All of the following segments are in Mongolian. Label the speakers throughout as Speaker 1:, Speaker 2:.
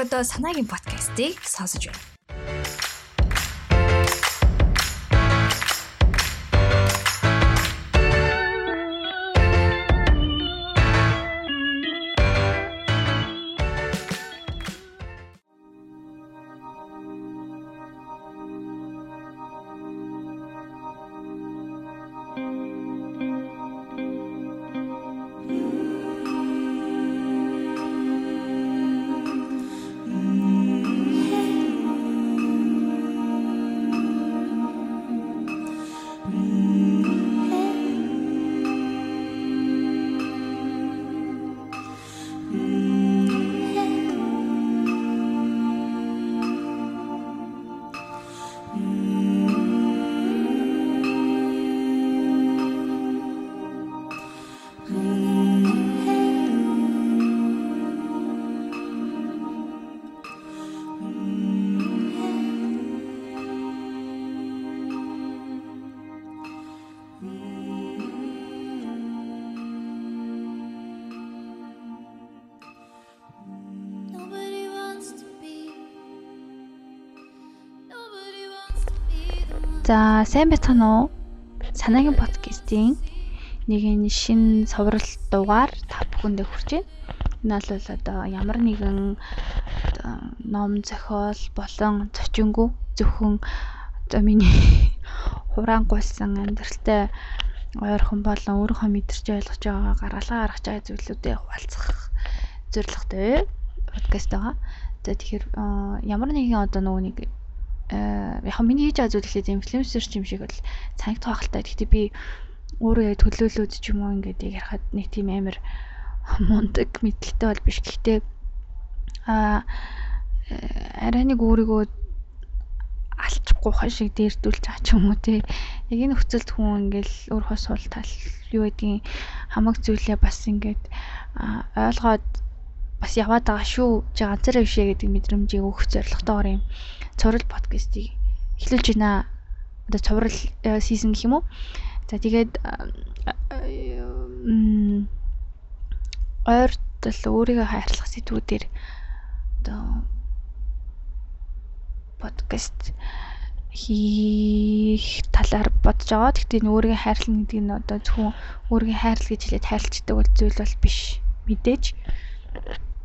Speaker 1: одоо санаагийн подкастыг сонсож байна.
Speaker 2: За сайн байцгаана уу? Санаагийн подкастын нэгэн шин совралт дугаар та бүхэндээ хүрч байна. Энэ бол одоо ямар нэгэн ном зохиол болон зочингүй зөвхөн одоо миний хураан гуйсан амьдралтай ойрхон болон өөрийнхөө мэдэрч ойлгож байгаагаа гаргалгаа гаргаж байгаа зүйлүүдээ хуваалцах зорилготой подкаст байгаа. За тэгэхээр э, ямар нэгэн одоо нөгөө нэг яг хөө миний хийж байгаа зүйл ихлээр инфлюенсер ч юм шиг бол цангт хаахалтай. Гэхдээ би өөрөө яг төлөөлөөд ч юм уу ингээд яг ярахад нэг тийм амар мундаг мэдлэгтэй бол биш. Гэхдээ а арай нэг өөрийгөө алчихгүй хан шиг дээрдүүлж байгаа ч юм уу те. Яг энэ нөхцөлд хүн ингээл өөрөө сул тал юу гэдгийг хамаг зүйлээ бас ингээд ойлгоод бас яваад байгаа шүү. Чи ганцаараа бишээ гэдэг мэдрэмжийг өгөх зорилготойгоор юм цуврал подкастыг эхлүүлж байна. Одоо цуврал сизон гэх юм уу? За тэгээд а, а, м, ойрт л өөрийгөө хайрлах сэдвүүдээр одоо подкаст хийх талаар бодож байгаа. Гэхдээ өөрийгөө хайрлах гэдэг нь одоо зөвхөн өөрийгөө хайрлах гэж хэлээд хайрлцдаг бол зүйл бол биш. Мэдээж.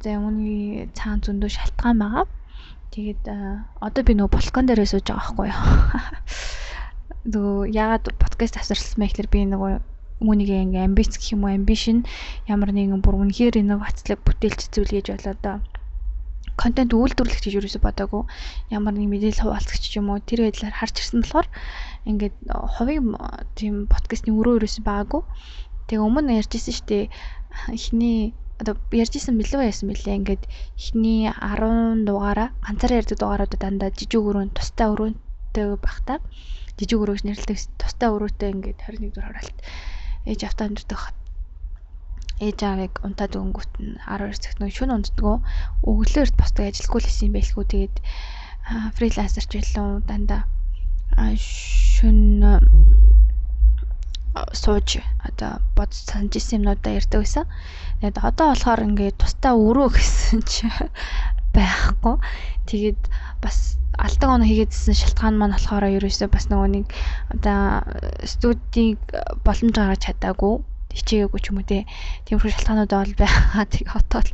Speaker 2: За үүний цаан зөндөө шалтгаан байгаа. Тэгээд одоо би нөгөө балкон дээрээ сууж байгаа байхгүй юу. Нөгөө ягаад подкаст авсарлсан бэ гэхээр би нөгөө үүнийг ингээ амбиц гэх юм уу амбишн ямар нэгэн бүр үнэхээр инновацлог бүтээлч зүйл гэж болоод одоо контент үйлдвэрлэгч гэж юусоо бодоагүй. Ямар нэг мэдээлэл хуваалцагч ч юм уу тэр байдлаар харж ирсэн болохоор ингээд хувийн тийм подкастны өрөө өрөөс байгаагүй. Тэгээ өмнө ярьжсэн штэ эхний одоо ярьжсэн билүү яасан бэлээ ингээд эхний 10 дугаараа ганцаараа ярьдаг дугааруудад дандаа жижиг өрөөнд тустай өрөөнтэй байх та. Жижиг өрөөж нэрлдэг тустай өрөөтэй ингээд 21 дугаар хараалт ээж автаа хат ээж аавыг унтаад өнгөт нь 12 цагт нэг шүн унддгөө өглөөрт босдог ажилгүй л исэн байлгүй. Тэгээд фрилансерч байлаа дандаа а, сууж одоо бод санаж исэн юмнуудаа ярьдаг байсан. Тэгээд одоо болохоор ингээд тустай өрөө гэсэн чи байхгүй. Тэгээд бас алдаг оноо хийгээдсэн шалтгаан маань болохоор ерөөсөө бас нөгөө нэг одоо студийг боломж гаргаж чадаагүй хичээгээгүй ч юм уу те. Тиймэрхүү шалтгаануудаа бол байгаа. Тэгээ хотол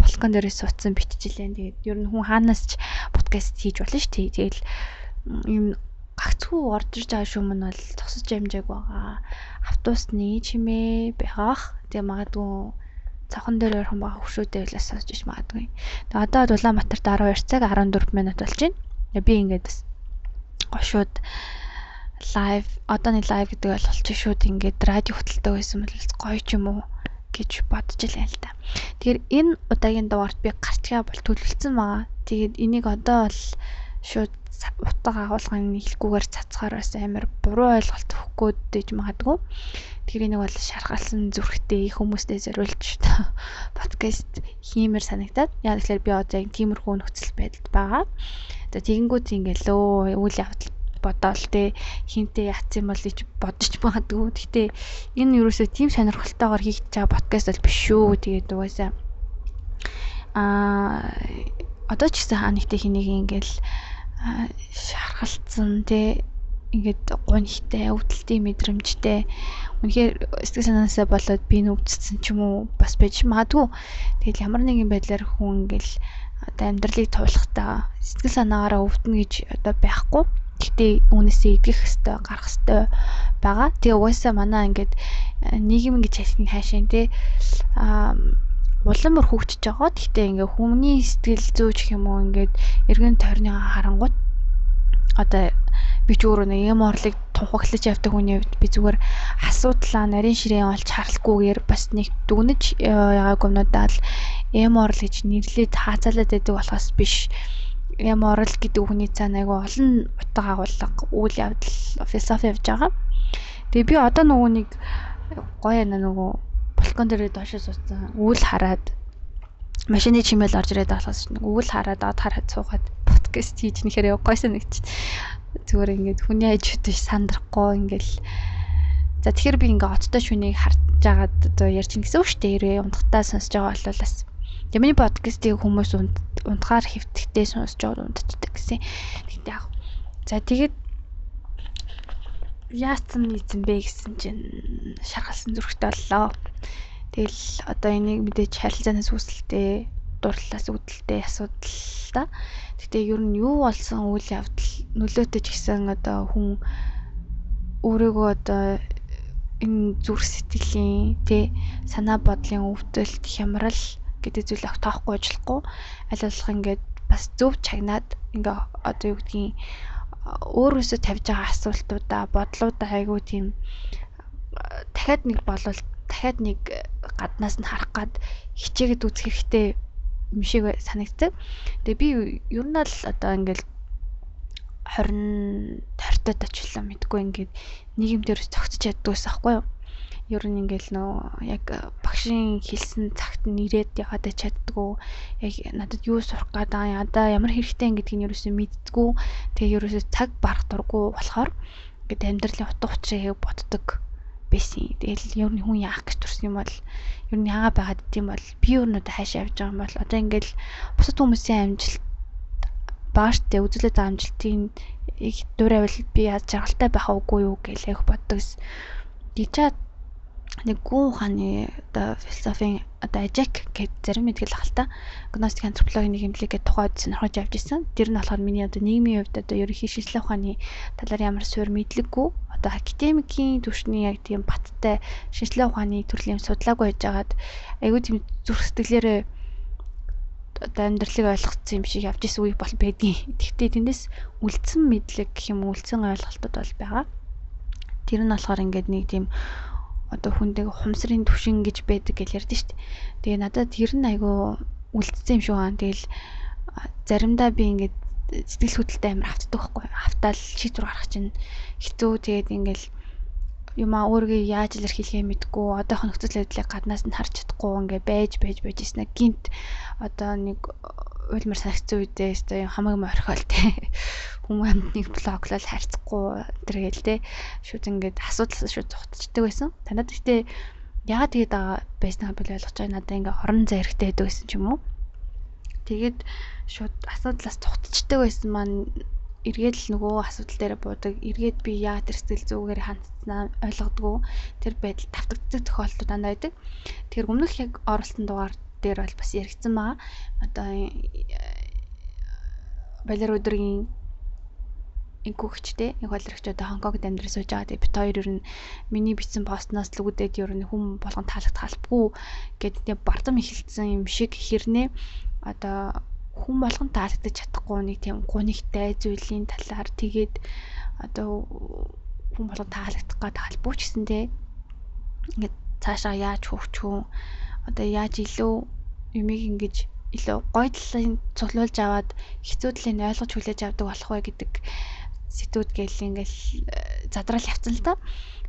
Speaker 2: балкон дээрээ суудсан битчихлээ. Тэгээд ер нь хүн хаанаас ч подкаст хийж болно шүү дээ. Тэгэл юм гагцхүү орж ирж байгаа шүүм нь бол тусаж амжааг байгаа. Автобусны чимээ байгаах. Тэгээ магадгүй цохон дээр орхон байгаа хөвшөөтэй байлаас сонсож иж магадгүй. Тэгээ одоо Улаанбаатарт 12 цаг 14 минут болж байна. Тэгээ би ингээд бас гошууд лайв одооны лайв гэдэг бол болчих шүүд ингээд радио хөтэлтэй байсан бол гоё ч юм уу гэж бодож илээ л та. Тэгэхээр энэ удаагийн дугаарт би гарчгаа бол төлөвлөсөн байгаа. Тэгээд энийг одоо бол шууд утга агуулгын хэлхгүйгээр цацгаар бас амар буруу ойлголт өгөхгүй дэж магадгүй. Тэгэхээр энийг бол шаргалсан зүрхтэй хүмүүстэй зориулж подкаст хиймээр санагдаад. Яг тэгэхээр би одоо яг тиймэрхүү нөхцөл байдалд байгаа. За тэгэнгүүт ингээл өө үйл явдал бодоол те хинтээ яатсан бол гэж бодож магадгүй. Гэтэ энэ юусоо тийм сонирхолтойгоор хийж байгаа подкаст бол биш шүү. Тэгээд угаасаа аа одоо ч гэсэн хаа нэгтэй хэнийг ингээл аа, шархалцсан те ингээд гонхтой, өвдөлтийн мэдрэмжтэй үнэхээр сэтгэл санаасаа болоод би нүвдсэн ч юм уу бас байж магадгүй. Тэгэл ямар нэгэн байдлаар хүн ингээл одоо амьдралыг туулахдаа сэтгэл санаагаараа өвдөнө гэж одоо байхгүй. Гэхдээ үүнээсээ идэх хэвээр гарах хэвээр байгаа. Тэгээ угаасаа манай ингээд нийгэм гэж хэлсэн хаашаа те аа улам бүр хөгжиж байгаа. Гэхдээ ингээ хүмүүний сэтгэл ч юм уу ингээд эргэн тойрны харангуут одоо би ч өөрөө нэг юм орлыг тунхаглаж явдаг хүний хувьд би зүгээр асуудлаа нарийн ширээн олж харалгүйгээр бас нэг дүгнэж э, яваагүй юмудаа л эм орл гэж нэрлээд хаацалаад байдаг болохоос биш эм орл гэдэг үгний цаана айгу олон утга агуулга үйл явдал философи явж байгаа. Тэгээ би одоо нөгөө нэг гоё яна нөгөө балкон дээр доошоо суудсан үйл хараад машины чимээл орж ирээд болохоос нэг үйл хараад од хараад суугаад подкаст хийж нэхэрээ гойсон нэг ч зүгээр ингээд хүний ажид биш сандрахгүй ингээл за тэгэхээр би ингээ оттой шүнийг харж жагаад одоо ярьж үг шүү дээ. Ирээ унтахтаа сонсож байгаа бол бас Тэгээ миний подкастыг хүмүүс унтахаар хэвтэгтэй сонсож байгаа унтчихдаг гэсэн. Тэгтээ яг. За тэгээд яасан нийцэн бэ гэсэн чинь шаргалсан зүрхтэй боллоо. Тэгэл одоо энийг мэдээж харилцаанаас үүсэлтэй дурлалаас үүдэлтэй асуудал та. Гэтэ ер нь юу болсон үйл явдал нөлөөтэй ч гэсэн одоо хүн өөрийгөө одоо энэ зүрх сэтгэлийн тэ санаа бодлын өвдөлт хямрал гэдэг зүйлийг тоохгүй ажиллахгүй аль болох ингээд бас зөв чагнаад ингээ одоо юу гэдгийг өөрөөсөө тавьж байгаа асуултуудаа бодлуудаа айгүй тийм дахиад нэг болвол дахиад нэг гаднаас нь харах гад хичээгээд үзэх хэрэгтэй юм шиг санагддаг. Тэгээ би ер нь л одоо ингээл 20 20-тод очлоо мэдгүй ингээд нийгэмдэр зогцож яддаг байсан байхгүй юу? ер нь ингээл нөө яг багшийн хэлсэн цагт нь ирээд яваад чаддгүй яг надад юу сурах гэдэг ядаа ямар хэрэгтэй гэдгийг ерөөсөө мэддгүү тэгээ ерөөсөө цаг барах дурггүй болохоор ингээд амьдралын утга учирыг боддог байсан. Тэгэл ер нь хүн яах гэж турсан юм бол ер нь яага байгаад идэм бол би одоо хаашаа явж байгаа юм бол одоо ингээл бусад хүмүүсийн амжилт бааштай байгаа амжилтын их дуурайвал би яаж жаргалтай байх уугүй юу гэж яг боддогс. Дичаад нэг гүн ухааны одоо философийн одоо ажек гэд зарим мэдгэл ах л та гностик антропологийн нэг хэмжлэг гэдэг тухайд сонирхож явж исэн. Тэр нь болохоор миний одоо нийгмийн хувьд одоо ерөнхий шинжилгээ ухааны талаар ямар суурь мэдлэггүй одоо академикийн түвшний яг тийм баттай шинжилгээ ухааны төрлийн судлаагүй байжгаад айгүй тийм зүрх сэтгэлээрээ одоо амьдралыг ойлгоцсон юм шиг явж исэн үе бол байдгийн. Тэгвэл тэндээс үлдсэн мэдлэг гэх юм үлдсэн ойлголтууд бол байгаа. Тэр нь болохоор ингээд нэг тийм одоо хүндэг хумсрын түвшин гэж байдаг гэж ярьдэн дээ. Тэгээ надад тэр нь айгүй үлдсэн юм шиг байна. Тэгэл заримдаа би ингээд сэтгэл хөдлөлтөй амар автдаг байхгүй. Автаал шийдвэр гаргах чинь хэцүү. Тэгээд ингээл юмаа өөргөө яаж илэрхийлэхээ мэдгүй одоохон нөхцөл байдлыг гаднаас нь харж чадахгүй ингээ байж байж байж ирсэн. Гинт одоо нэг уйлмар санагцсан үедээ өстой хамаг морхол те хүмүүс нэг блоглол харьцахгүй тэр гээл те шууд ингээд асуудал шууд зогтчихдаг байсан. Танад гэхдээ яагаад тэгээд байгаа байснаа би ойлгож байгаа надад ингээд орон зай хэрэгтэй байдаг байсан ч юм уу. Тэгээд шууд асуудлаас зогтчихдаг байсан маань эргээд л нөгөө асуудал дээр буудаг. Эргээд би яа тэр сэтгэл зүгээр хандснаа ойлгодгоо тэр байдал давтагддаг тохиолдол дандаа байдаг. Тэгэхээр өмнөх яг оролцсон дугаар дээр бол бас яригдсан байгаа. Одоо балер өдрийн инкүүгчтэй нэг холрогч одоо Хонконгд амьдрал сууж байгаа. Тэгээ бит хоёр ер нь миний бичсэн постноос л үүдээд ер нь хүм болгон таалагдах албагүй гэдэг тийм бардам ихэлсэн юм шиг хэрнээ одоо хүн болгон таалагдаж чадахгүй нэг тийм гунигтай зүйлийн талаар тэгээд одоо хүн болгон таалагдах гэдэг албагүй ч гэсэндээ ингээд цаашаа яаж хөгжих одоо яаж илүү юмыг ингэж илүү гоё талын цуглуулж аваад хэцүү талыг ойлгож хүлээж авдаг болох вэ гэдэг сэтүүд гээл ингээл э, задраал явцсан л та.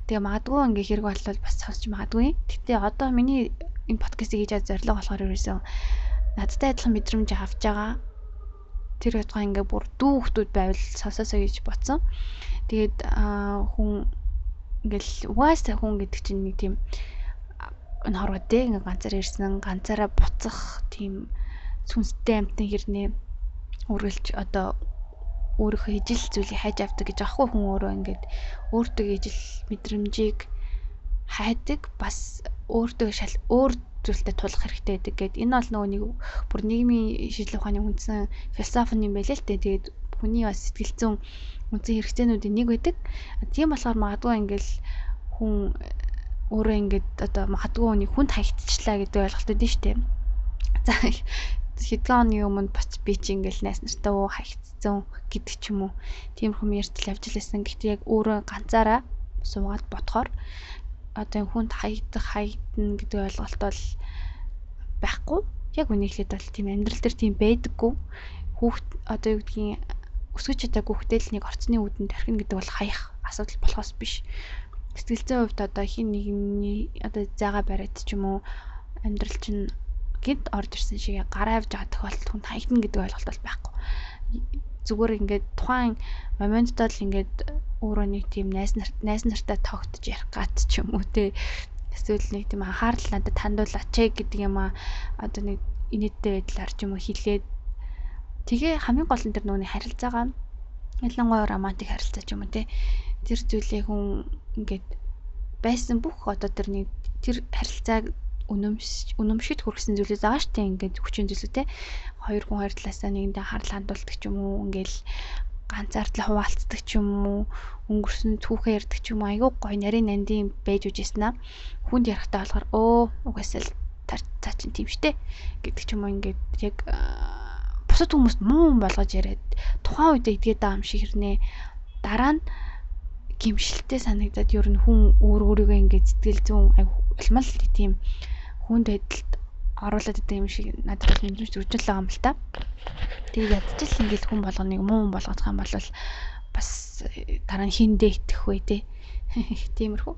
Speaker 2: Тэгээ магадгүй ингээ хэрэг болвол бас сонсч магадгүй. Гэтэ одоо миний энэ подкастыг хийж зорилго болохоор ерөөсөн надтай адилхан мэдрэмж авч байгаа. Тэр удаа ингээ бүр дүү хүмүүс байвал сонсоосоо гэж бодсон. Тэгээд хүн ингээл угаасаа хүн гэдэг чинь нэг тийм хорвоо дээ ингээ ганцаар ирсэн ганцаараа буцах тийм сүнстэй амтны хэрнээ үргэлж одоо өөрийнхөө ижил зүйлийг хайж авдаг гэж аахгүй хүн өөрөө ингээд өөртөө ижил мэдрэмжийг хайдаг бас өөртөө шал өөр зүйлтэй тулах хэрэгтэй байдаг гэд энэ бол нөгөө нэг бүр нийгмийн шийдлэх ухааны үндсэн философи юм байлээ л дээ. Тэгээд хүний бас сэтгэл зүйн үндсэн хэрэгцээнүүдийн нэг байдаг. Тийм болохоор магадгүй ингээл хүн өөрөө ингээд одоо магадгүй нэг хүнд хаягдчихлаа гэдэг ойлголт өгдөн штеп за хэдэн оны өмнө бас би чи ингээл найс нартай уу хаягдсан гэдэг ч юм уу. Тиймэрхүү ярьтал явж лээсэн. Гэхдээ яг өөрөө ганцаараа суугаад бодохоор одоо хүнд хаягдах хаягдана гэдэг ойлголт бол байхгүй. Яг үнэхээр бол тийм амьдрал дээр тийм байдаггүй. Хүүхд одоо юу гэдгийг өсгөж чадаагүй хүүхдэл нэг орцны үдэнд тархина гэдэг бол хаях асуудал болохоос биш. Сэтгэл зүйн хувьд одоо хин нэгний одоо зайгаа бариад ч юм уу амьдрал чинь гинт орж ирсэн шиг гараа авч байгаа тохиолдолд хүн хаягдана гэдэг ойлголт бол байхгүй. Зүгээр ингээд тухайн моментод л ингээд өөрөө нэг тийм найз нар найз нартай тогтож ярих гат ч юм уу те. Эсвэл нэг тийм анхаарал надад тандуулаач гэдэг юм а одоо нэг инээдтэй байдлаар ч юм уу хэлээд тэгээ хамгийн гол нь тэр нүуний харилцаагаа ялангуяа романтик харилцаа ч юм уу те. Тэр зүйлээ хүн ингээд байсан бүх одоо тэр нэг тэр харилцааг үнэмшид хүргэсэн зүйлээ зааш тийм ингээд хүчин зүйлээ те. Хоёр хүн хоёр талаасаа нэгэндээ харал хандуулдаг ч юм уу ингээл ганцаардлаа хуваалцдаг ч юм уу өнгөрсөн түүхээ ярьдаг ч юм уу айгүй гоё нарийн нандин байж үжсэн аа хүнд ярахтаа болохоор өө угаасаа л цаа чин тийм штэ гэдэг ч юм уу ингээд яг бусад хүмүүст муу болгож яриад тухайн үед идгээд байгаа юм шиг хэрнээ дараа нь гимшилтэй санагдаад ер нь хүн өөр өөрийгөө ингээд сэтгэл зүүн айгу улмал тийм хүнд байдалд оруулаад идэг юм шиг надад бол мэдрэмж төржөл байгаа юм л та. Тэгээ ядчил ингээл хүн болгоныг муу хүн болгох юм бол бас дараа нь хиндэ итгэх вэ те. Тиймэрхүү.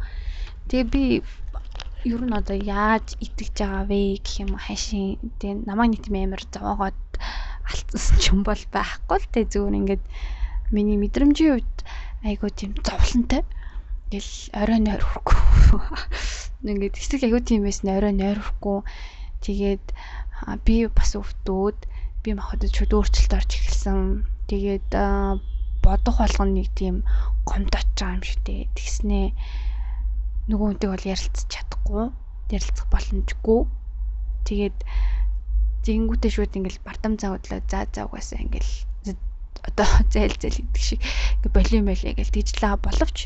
Speaker 2: Тэгээ би ер нь одоо яаж итгэж байгаа вэ гэх юм хашийн тэгээ намайг нэг тийм амар зовоогоод алдсан ч юм бол байхгүй л те зүгээр ингээд миний мэдрэмжийн хувьд айгуу тийм зовлонтой. Ингээл орой нойр хүрхгүй ингээд хэсэг аягүй тийм байсан. Орой нойрхгүй. Тэгээд би бас өвдөөд би махад шууд өөрчлөлт орж эхэлсэн. Тэгээд бодох болгоно нэг тийм гомдоч байгаа юм шиг дээ. Тэгснээ нөгөө хүнтэй бол ярилцах чадахгүй. Ярилцах боломжгүй. Тэгээд зингүүтээ шууд ингээл бардам завдлаа за за угаасаа ингээл одоо зайл зайл гэдэг шиг ингээ болио мэлээ гэж тэгжлээ боловч.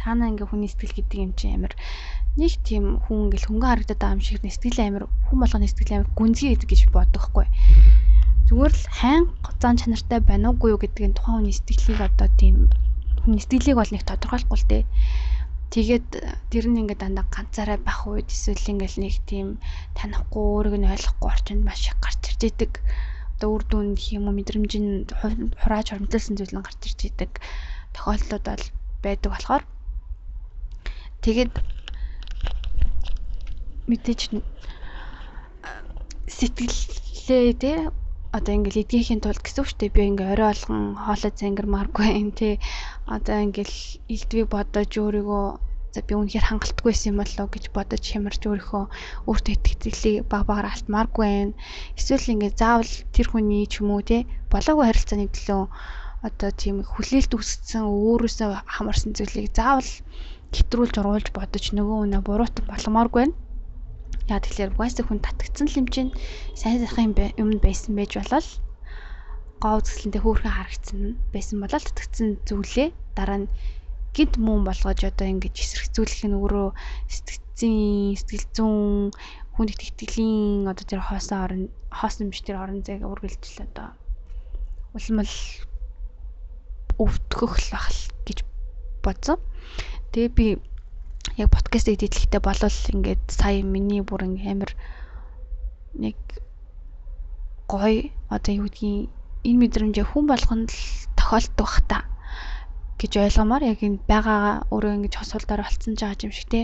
Speaker 2: Цаана ингээ хүний сэтгэл гэдэг юм чинь амар нэг тийм хүн ингээл хөнгөн харагдаад байгаа юм шиг сэтгэл амир хүн болгоны сэтгэл амир гүнзгий гэдэг гэж боддог хгүй. Зүгээр л хайн зан чанартай байна уугүй юу нь тухайн хүний сэтгэлийг одоо тийм сэтгэлийг бол нэг тодорхойлохгүй л дээ. Тэгээд тэр нь ингээд дандаа ганцаараа байх үед эсвэл ингээл нэг тийм танихгүй өөрийг нь ойлгохгүй орчинд маш их гарч ирж идэг. Одоо үр дүн гэх юм уу мэдрэмж нь хурааж хормтолсон зүйл нь гарч ирж идэг тохиолдлууд бол байдаг болохоор тэгээд мэдээж сэтгэлээ те одоо ингээл эдгээхийн тулд гэсэн үг шүү дээ. Би ингээ орой болгон хоолой зангирмааргүй юм те. Одоо ингээл элдвийг бодож өөрийгөө за би үнэхээр хангалтгүй байсан юм болоо гэж бодож хямарч өөрийнхөө өөртөө итгэлийг баг багаар алтмааргүй байна эсвэл ингээ заавал тэр хүний ч юм уу те болоогүй харилцааны төлөө одоо тийм хүлээлт үүсгэсэн өөрөөсөө хамарсан зүйлийг заавал хэтрүүлж оруулж бодож нөгөө үнэ буруутан боломооргүй байна Яа тэгэхээр угаасаа хүн татгцсан л юм чинь сайн сайхан юм байсан байж болол гоо үзэсгэлэнтэй хөөрхөн харагдсан байсан болол татгцсан зүйлээ дараа нь гид мөн болгож одоо ингэж эсрэгцүүлэх нь өөрөө сэтгцийн сэтгэл зүүн хүн их итгэлийн одоо тэр хоосон орон хоосон биш тэр орон зайг үргэлжлэл одоо улмал өвдгөх л бах гэж бодсон. Тэгээ би яг подкаст эдитлэхдээ болол ингээд сая миний бүр амар нэг гой одоо юу гэдгийг энэ мэдрэмжээ хүн болгонд л тохиолддог бах та гэж ойлгомоор яг энэ байгаа өөрөө ингэж хосуулдаар болцсон байгаа юм шиг те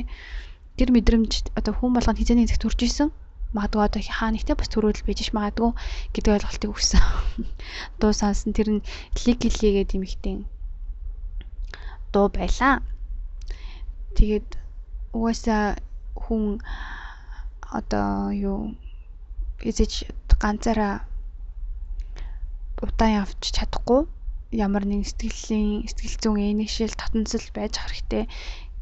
Speaker 2: тэр мэдрэмж одоо хүн болгонд хизээний зэг төрж исэн магадгүй одоо хаа нэгтэй бас төрөөдөл байж ш магадгүй гэдэг ойлголтыг өгсөн. Дуу сансан тэр нь лигилигээ дэмэгтэн дуу байлаа. Тэгээд угаасаа хүн одоо юу эзэж ганцаараа удаан явж чадахгүй ямар нэгэн сэтгэлийн сэтгэл зүйн энэшэл татанцал байж хэрэгтэй.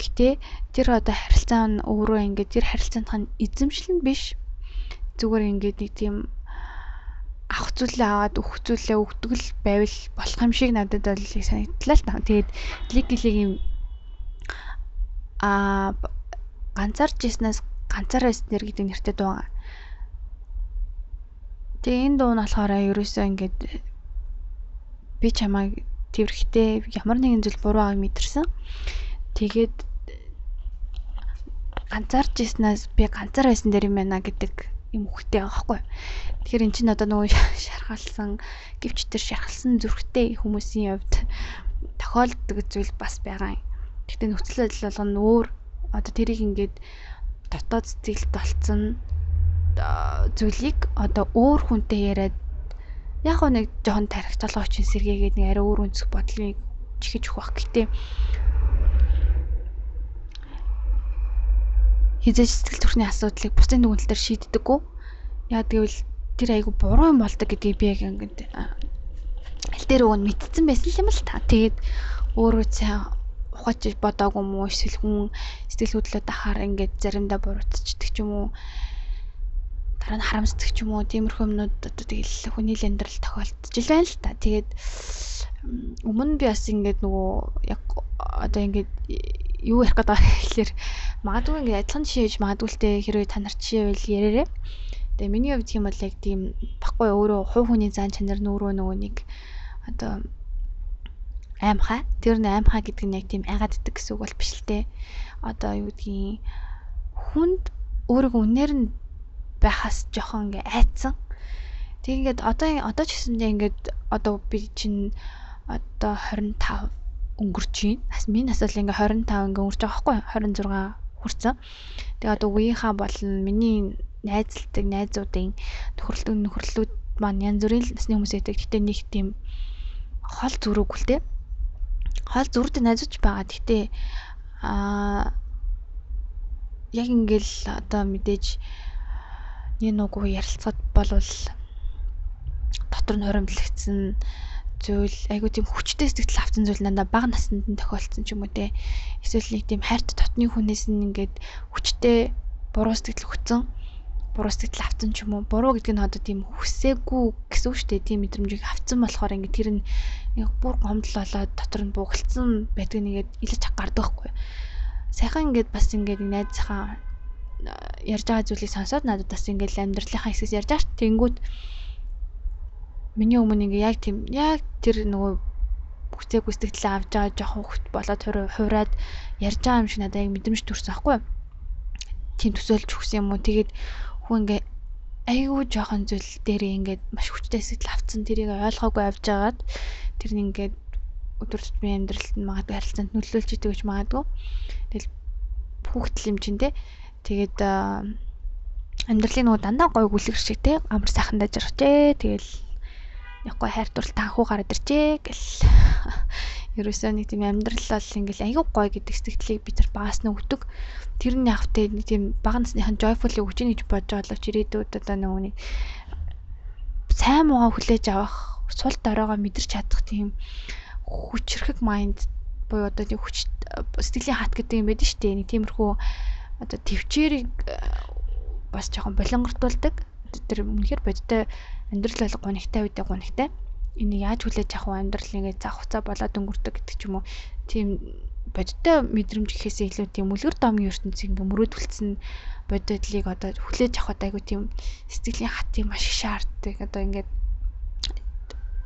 Speaker 2: Гэтэ тэр одоо харилцаа нь өөрөө ингээд тэр харилцаанд эзэмшил нь биш. Зүгээр ингээд нэг тийм авах зүйлээ аваад өгөх зүйлээ өгдөг л байвал болох юм шиг надад бол санагдлаа л та. Тэгээд лиглигийн а ганцаарч яснаас ганцаараа эснэр гэдэг нэртэй дуу. Тэгээ энэ дуу нь болохоор ерөөсөө ингээд би чамайг тэрхтээ ямар нэгэн зүйл буруу байгааг мэдэрсэн. Тэгээд ганцаарч яснаас би ганцаар байсан дээр юм байна гэдэг юм хөхтэй байгаа байхгүй. Тэгэхээр эн чинь одоо нөгөө шархалсан гэвч тэр шархалсан зүрхтэй хүмүүсийн хувьд тохиолддог зүйл бас байгаа юм. Гэхдээ нөхцөл байдал болгоно өөр одоо тэрийг ингээд дотоод сэтгэлд болцсон зүйлийг одоо өөр хүнтэй яриад яг хөө нэг жоохон тарих толгойч сэргээгээд нэг арай өөр өнцөг бодлыг чихэж өгөх бах. Гэтэ хизээж сэтгэл төрхний асуудлыг бусдын дүгнэлт төр шийддэггүй. Яа гэвэл тэр айгу буруу юм болдог гэдгийг би яг ингээд аль дээр өгөн мэдсэн байсан юм л та. Тэгээд өөрөө цаа ухаж бодоогүй юм уу эсвэл хүн сэтгэл хөдлөлт ахаар ингээд заримдаа буруутчихдаг ч юм уу дараа нь харамсдаг ч юм уу тиймэрхүү юмнууд одоо тэгэл хүний л амьдрал тохиолдож байна л та. Тэгээд өмнө би бас ингээд нөгөө яг одоо ингээд юу ярих гэдэг гэхээр магадгүй ингээд адилхан жишээ хийж магадгүй л те хэрвээ та нар жишээ байл ярээрээ. Тэгээ миний хувьд тийм бол яг тийм баггүй өөрөө хувь хүний зан чанар нөөрөө нөгөө нэг одоо аймхаа тэр нь аймхаа гэдэг нь яг тийм айгаад иддэг гэсэн үг бол биш л те. Одоо юу гэдгийг хүнд өөрийгөө үнээр нь байхаас жоохон ингээ айцсан. Тэг ингээд одоо одоо ч гэсэндээ ингээд одоо би чинь одоо 25 өнгөрч байна. Бас миний нас бол ингээ 25 ингээ өнгөрч байгаа байхгүй 26 хүрсэн. Тэгээ одоо үеийнхаа болон миний найзлдаг найзуудын нөхөрлөд нөхөрлүүд маань янз бүрийн насны хүмүүс байдаг. Гэтэ нэг тийм хол зүрүүг л те. Хол зүрдэг найзууч байгаа. Гэтэ аа яг ингээл одоо мэдээж нэг нүгүү ярилцаад болвол дотор нь хоримтлагдсан зүйл айгуу тийм хүчтэй сэтгэл авсан зүйл надаа бага наснд нь тохиолдсон ч юм уу те эсвэл нэг тийм хайрт дотны хүнээс нь ингээд хүчтэй буруу сэтгэл хөтсөн буруу сэтгэл авсан ч юм уу буруу гэдэг нь одоо тийм хүсээгүй гэсэн үг шүү дээ тийм мэдрэмжийг авсан болохоор ингээд тэр нь бүр гомдол болоод дотор нь буугалцсан байдаг нэгээд илж гардаг байхгүй сайхан ингээд бас ингээд найзынхаа ярьж байгаа зүйлийг сонсоод надад бас ингээл амьдралынхаа хэсгээс ярьж байгаа ш. Тэнгүүд миний өмнө ингээ яг тийм яг тэр нөгөө хүчээгүй сэтгэлээ авч байгаа жоохон хөвт болоод хувраад ярьж байгаа юм шиг надад яг мэдрэмж төрсөн аахгүй. Тийм төсөөлж өгсөн юм уу. Тэгээд хүн ингээ айгүй жоохон зүйл дээр ингээд маш хүчтэй сэтгэл авцсан тэрийг ойлгоогүй авч байгаад тэр нь ингээд өдөр тутмын амьдралд нь магадгүй харилцаанд нөлөөлж идэг гэж магадгүй. Тэгэл хүүхдэл юм чинь те Тэгээд амьдралын нөгөө дандаа гой гүлгэр шиг те амар сайхан дажирчээ. Тэгэл яг гой хайр дурлал танхуу гараад ирчээ гэл. Ерөөсөө нэг тийм амьдрал бол ингээл аягүй гой гэдэг сэтгэлийг би тэр багаас нь өгдөг. Тэр нь яг тэ нэг тийм бага насныхан joyful өгч ийн гэж бодож боловч ирээдүйд одоо нөгөө нэг сайн муугаа хүлээж авах, сул доройгоо мэдэрч чадах тийм хүчрхэг майнд буюу одоо тийм хүч сэтгэлийн хат гэдэг юм байдаг шүү дээ. Нэг тиймэрхүү одоо төвчээрийг э, бас жоохон болонгортуулдаг. Тэр үнэхээр бодтой амьдрал бол гонигтай үедээ гонигтай. Энийг яаж хүлээж авах вэ? Амьдрал ингээд зах хуцаа болоод өнгөрдөг гэдэг ч юм уу. Тийм бодтой мэдрэмж гэхээсээ илүү тийм үлгэр домгийн ертөнцийг ингээд мөрөөдөлдсөн бодидлыг одоо хүлээж авахд айгу тийм сэтгэлийн хат юм ашиг шаарддаг. Одоо ингээд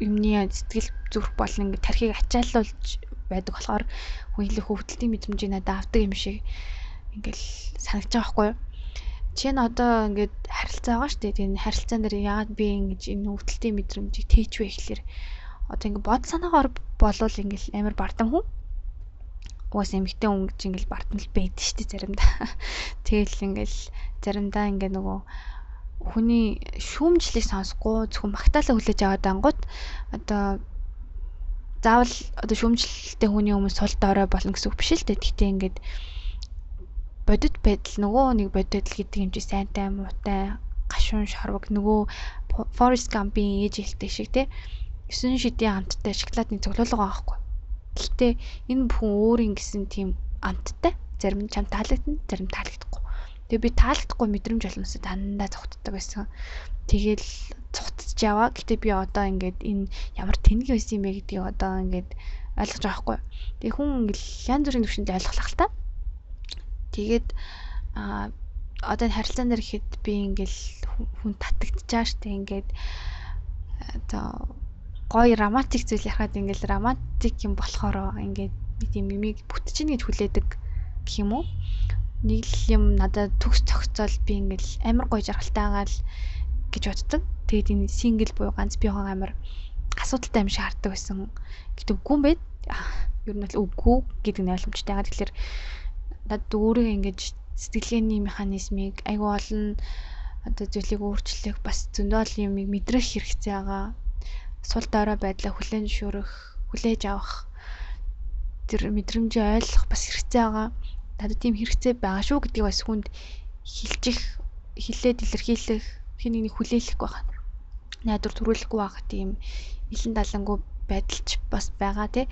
Speaker 2: юмны сэтгэл зүрх болон ингээд тархийг ачаалуулж байдаг болохоор хүн илүү хөвгөлтийн мэдрэмжийг надад авдаг юм шиг ингээл санагдаж байгаа байхгүй юу? Чи н одоо ингээд харилцаа байгаа шүү дээ. Тэгээ харилцаан дээр яагаад би ингэж энэ өвдөлтийн мэдрэмжийг тээчвэ гэхэлэр одоо ингээд бод санаагаар болвол ингээл амар бардам хүн. Угаас эмэгтэй хүн гэж ингээл бардам л байдаг шүү дээ заримдаа. Тэгэл ингээл заримдаа ингээд нөгөө хүний шүүмжлийг сонсохгүй зөвхөн магтаалаа хүлээж аваад ангууд одоо заавал одоо шүүмжлэлтэй хүний өмнө сул доорой болно гэсэн үг биш л дээ. Гэхдээ ингээд бодит байдал нөгөө нэг бодит байдал гэдэг юм чи сайнтай муутай гашуун шорвог нөгөө Forest Gump-ийн ээж хэлдэг шиг те 9 шидийн амттай шоколадны цоглуулга байхгүй. Гэхдээ энэ бүхэн өөрийн гэсэн тийм амттай. Зарим нь чам таалагдана, зарим таалагдахгүй. Тэгээ би таалагдахгүй мэдрэмж болмосоо дандаа цогтдаг байсан. Тэгэл цогтж яваа. Гэтэ би одоо ингээд энэ ямар тэнэг байсан юм бэ гэдгийг одоо ингээд ойлгож байгаа хгүй. Тэгээ хүн ингээл янз бүрийн төвшөнд ойлгох л та. Тэгээд а одоо энэ харилцаан дээр ихэд би ингээл хүн татагдчихаа штэ ингээд одоо гоё романтик зүйл яхад ингээл романтик юм болохоор ингээд тийм мимиг бүтчихнэ гэж хүлээдэг гэх юм уу. Нэг л юм надад төгс цогцол би ингээл амар гоё жаргалтайгаа л гэж боддог. Тэгээд энэ сингл буюу ганц би хоо амар асуудалтай юм шиг хардаг байсан. Гэтэ үгүй юм байд. Ер нь бол үгүй гэдэг нь ойлгомжтой. Тэгэхээр надад өөрөө ингэж сэтгэлгээний механизмыг айгүй олон одоо зүйлийг өөрчлөх бас зөндөл юмыг мэдрэх хэрэгцээ байгаа. Сул дорой байдлаа хүлээн зөвшөөрөх, хүлээж авах тэр мэдрэмжээ ойлгох бас хэрэгцээ байгаа. Надад тийм хэрэгцээ байгаа шүү гэдгийг бас хүнд хилжих, хилээд илэрхийлэх, хин нэгнийг хүлээлгэх байгаа. Найдвар төрүүлэхгүй байгаа тийм илэн далангуу байдалч бас байгаа тий.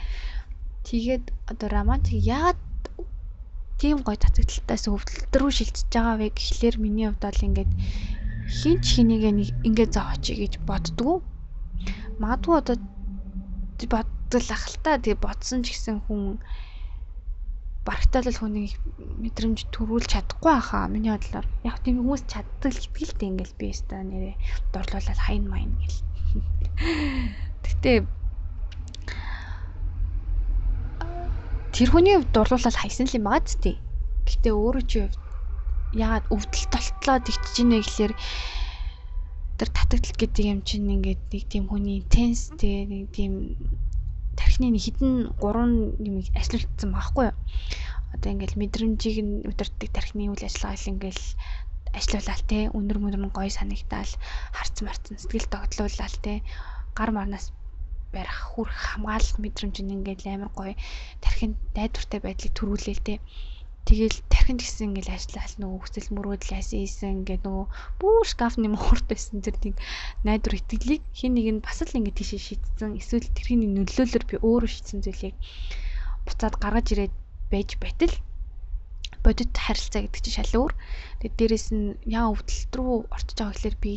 Speaker 2: Тэгээд одоо романтик яагаад тийм гоё татагдaltaас өвдөлт рүү шилжиж байгаа вэ гэхлээр миний хувьд бол ингээд хинч хэнийг ингээд зооч гэж боддгоо. Магадгүй одоо боддол ах л та тий бодсон ч гэсэн хүн барагтаал хүнийг мэдрэмж төрүүлж чадахгүй хаа миний бодлоор яг тийм хүмүүс чаддаг л ихтгэлтэй ингээл би өстой нэрээ дурлуулаад хайн майн гэл. Гэтэ тэр хүний хувьд дурлуулаад хайсан л юм байгаа ч тий. Гэтэ өөрөө чи хувьд яагаад өвдөлт толтлоо тэгчихэж ийнэ гэхлээр тэр татагдлал гэдэг юм чинь ингээд нэг тийм хүний интенс тий нэг тийм тархины нэг хідэн гурван юм ажилуулсан байхгүй юу? Одоо ингээд мэдрэмжийг нь удирддаг тархины үйл ажиллагааг ингээд ажиллуулаад те өнөр мөнөр гоё санагдаал харц марцсан сэтгэл тогтлуулаад те гар марнаас барих хүрх хамгаалах мэдрэмж нь ингээд амар гоё тархинд найдвартай байдлыг төрүүлээ л дээ. Тэгэл тархинд гисэн ингээд ажиллаад нөгөө хүсэл мөрөөдөл яасан ингээд нөгөө бүр шкафны муурт байсан тэр нэг найдвар итгэлийг хин нэг нь бас л ингээд тийшээ шийдсэн эсвэл тэрхний нөлөөлөөр би өөрөө шийдсэн зүйлийг буцаад гаргаж ирээд байж байтал бодит харилцаа гэдэг чинь шал өөр. Тэгээд дээрэс нь яа өвдөлт рүү орчиж байгаа гэхэлэр би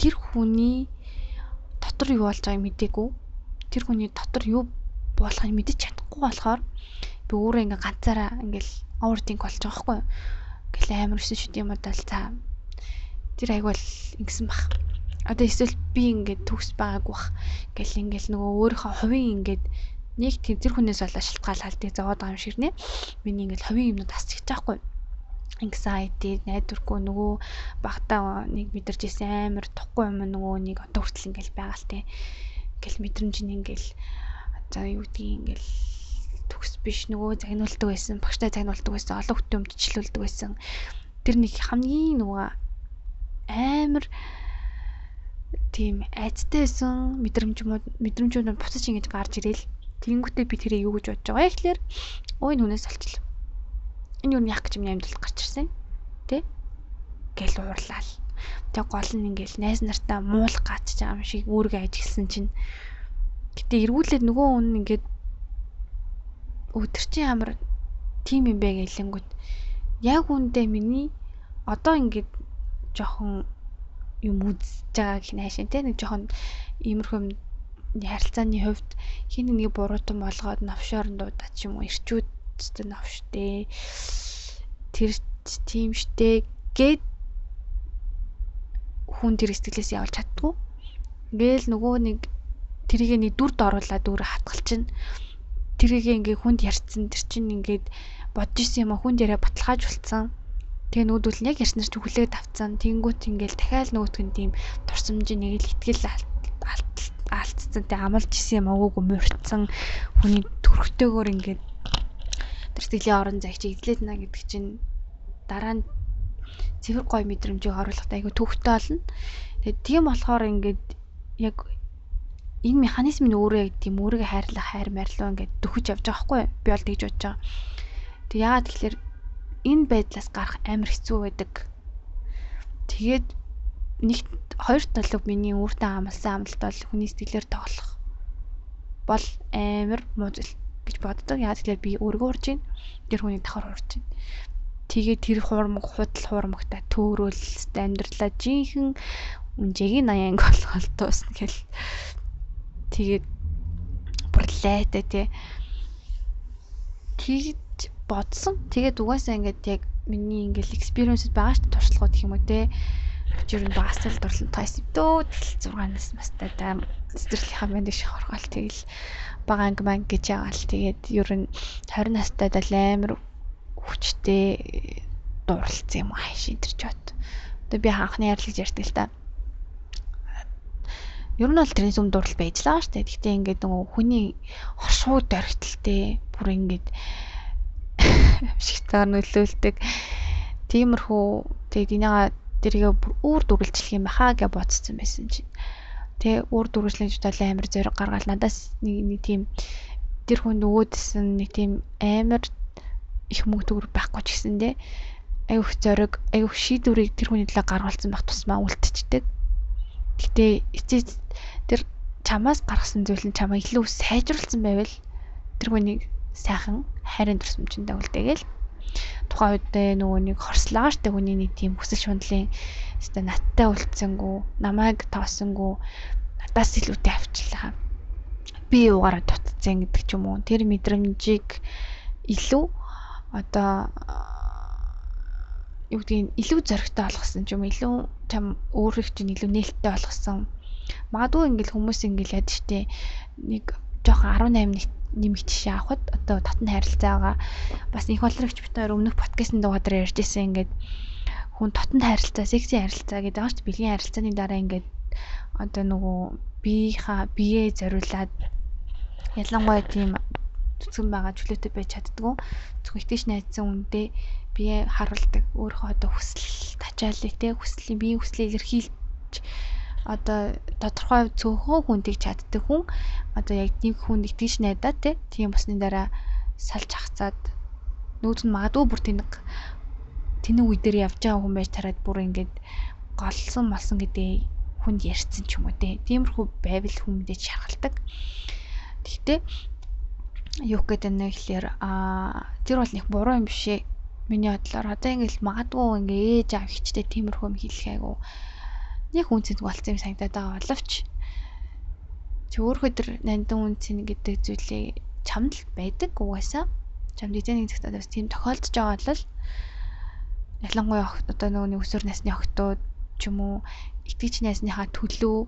Speaker 2: тэр хүний дотор юу болж байгааг мдээгүй. Тэр хүний дотор юу болохыг мэдэж чадахгүй болохоор би өөрөө ингээ ганцаараа ингээл overthink болж байгаа хгүй. Ингээл амар өсөн шүд юм удаа л цаа. Тэр айг бол ингэсэн бах. Одоо эсвэл би ингээд төгс байгаагүй бах. Ингээл ингээл нөгөө өөрийнхөө хувийн ингээд нэг тэр хүнээс болоо шалтгаалалтыг зовоод байгаа юм шиг нэ. Миний ингээл хувийн юмнууд асчих таахгүй anxiety найдваргүй нөгөө багтаа нэг мэдэрч исэн амар тухгүй юм нөгөө нэг одоо хүртэл ингээл байгаа л те. Ингээл мэдрэмж нь ингээл за юу гэдгийг ингээл төгс биш нөгөө загнуулдаг байсан багштай загнуулдаг байсан олон хүтэн өмдчлүүлдэг байсан. Тэр нэг хамгийн нөгөө амар тийм айцтай байсан мэдрэмжмүүд мэдрэмжүүд буцаж ингэж гарч ирээл тэгэнгүүтээ би тэрийг юу гэж бодож байгаа өө энэ хүнээс олчлоо энэ юу яах гэж миний амьдралд гарч ирсэн. Тий гэл уурлал тэг гол нь ингээл найз нартаа муулах гацж байгаа юм шиг үүргээ ажигласан чинь. Гэтээ эргүүлээд нөгөө хүн ингээд өдөр чи ямар тим юм бэ гэлэнгүүт. Яг үндэ миний одоо ингээд жоохон юм үзэж байгаа гэх найшин те нэг жоохон иймэрхүү харилцааны хувьд хин нэг буруутан болгоод навшоор дуудаад ч юм уу ирчүүд өстө навштэй тэр тийм штэ гэд хүн тэр сэтгэлээс явж чаддгүй. Ингээл нөгөө нэг тэрийг нэг дүрд оруулаад дүр хатгалчихна. Тэрийг ингээ хүнд ярьцсан тэр чинь ингээд бодож исэн юм а хүнд яриа баталгаажуулсан. Тэгээ нүүдүүл нь яг ярьснаар чи хүлээгээд авцсан. Тэнгүүт ингээл дахиад нөгөөтг нь тийм турсамжийн нэг л ихтгэл алдцсан. Тэг амлж исэн юм агууг мөрцсөн. Хүний төрхтэйгөр ингээд тэр сэтгэлийн орон зайг чиглээд на гэдэг чинь дараа нь цэвэр гой мэдрэмжийг оруулахад айгүй төвхтэй болно. Тэгээд тийм болохоор ингээд яг энэ механизм нь өөрөө яг тийм өөрийгөө хайрлах хайр марилуу ингээд дөхөж явж байгаа хгүй би бол тэгж бодож байгаа. Тэг яагаад тэгэхээр энэ байдлаас гарах амар хэцүү байдаг. Тэгээд нэг хоёр талыг миний үүртэн амлсан амлалт бол хүний сэтгэлээр тоглох бол амар муу зүйл гэж боддог. Яа тэгэхээр би өөрийгөө урж байна. Тэр хүний давхар урж байна. Тэгээ тэр хуурмаг худал хуурмагтай төөрөөл амьдралаа жинхэнэ үнжигийн 80 анги болгоод дуусна гэл. Тэгээд бүрлээтэй тий. Тэгж бодсон. Тэгээд угаасаа ингээд яг миний ингээл experience байгаа шүү дээ туршлагууд гэх юм уу те жир нь багастай л дурлал тайс дөө тэл 6-наас настай да цэцэрлийнхаа мэнд их хоргоол тэгэл бага анги манг гэж яагаал тэгээд ер нь 20 настай дал амар хүчтэй дурлцсан юм аа шийдэрч бат. Одоо би анхны ярилцж ярьдаг л та. Ер нь бол тэрний сүм дурал байж лаа штэ. Гэхдээ ингээд нөгөө хүний хоршууд дөргитэлтэй бүр ингээд шигтаар нөлөөлдөг. Тиймэрхүү тэгээд энийга тэрийгээ бүр үүр дүрэлжлэх юм баха гэж бодсон байсан чинь. Тэ үүр дүрэлжлийн чудал амар зориг гаргаал надаас нэг нэг тийм тэр хүн нөгөөдсөн нэг тийм амар их мөнгө төгрөг байхгүй ч гэсэндээ аюух зориг, аюух шийдвэрийг тэр хүний төлөө гаргуулсан байх тусмаа үлдчихдэг. Гэтэ эцээ тэр чамаас гаргасан зүйл нь чамаа илүү сайжруулсан байвал тэр хүнийг сайхан хайрын төрсмжиндээ үлдээгээл тухайн үед нөгөө нэг хорслоо штэ хүний нэг тийм хүсэл шундлын өстө надтай үлдсэнгүү намайг тоосонгүү надаас илүүтэй авчлаа би юугаараа дутцсан гэдэг ч юм уу тэр мэдрэмжийг илүү одоо юу гэдгийг илүү зөрөгтэй болгосон ч юм илүү чам өөрөөх чинь илүү нээлттэй болгосон. Магадгүй ингээл хүмүүс ингээл яд штэ нэг жоохон 18 нэмэгт жишээ авахад одоо татны харилцаагаа бас их болрогч бит хоёр өмнөх подкастт дугаараар ярьж ирсэн ингээд хүн татанд харилцаа, секси харилцаа гэдэг дээ. Бэлгийн харилцааны дараа ингээд одоо нөгөө биеийнхаа биеэ зориулаад ялангуяа тийм зүтгэн байгаа чөлөөтэй байж чаддгүй. Зөвхөн итгэж найзсан үндэ бие харуулдаг. Өөрөө одоо хүсэл тачаалыг те хүслийн биеийн хүслийг илэрхийлж одоо тодорхой цөөхөн хүндийг чаддаг хүн одоо яг нэг хүн итгэж найдаа те тийм босны дараа салж хацаад нөөц нь магадгүй бүр тэнэг тэнэг үе дээр явж байгаа хүн байж тараад бүр ингээд голсон молсон гэдэг хүнд ярьсан ч юм уу те. Тиймэрхүү байвал хүн мэдээж шаргалдаг. Гэхдээ юу гэдэг нь гэхэлэр а тэр бол нэг буруу юм биш ээ. Миний бодлоор одоо ингээл магадгүй ингээ ээж аав ихчтэй тиймэрхүү юм хэлэх айгу нэг үнцэд болцсон юм санагдаад байгаа боловч өөрөө тэр нандин үнцэн гэдэг зүйлийг чамд л байдаг угаасаа. Чамд эзэн нэг цагтаа бас тийм тохиолдож байгаа бол ялангуяа одоо нөгөө өсвөр насны охтууд ч юм уу итгэж найсныхаа төлөө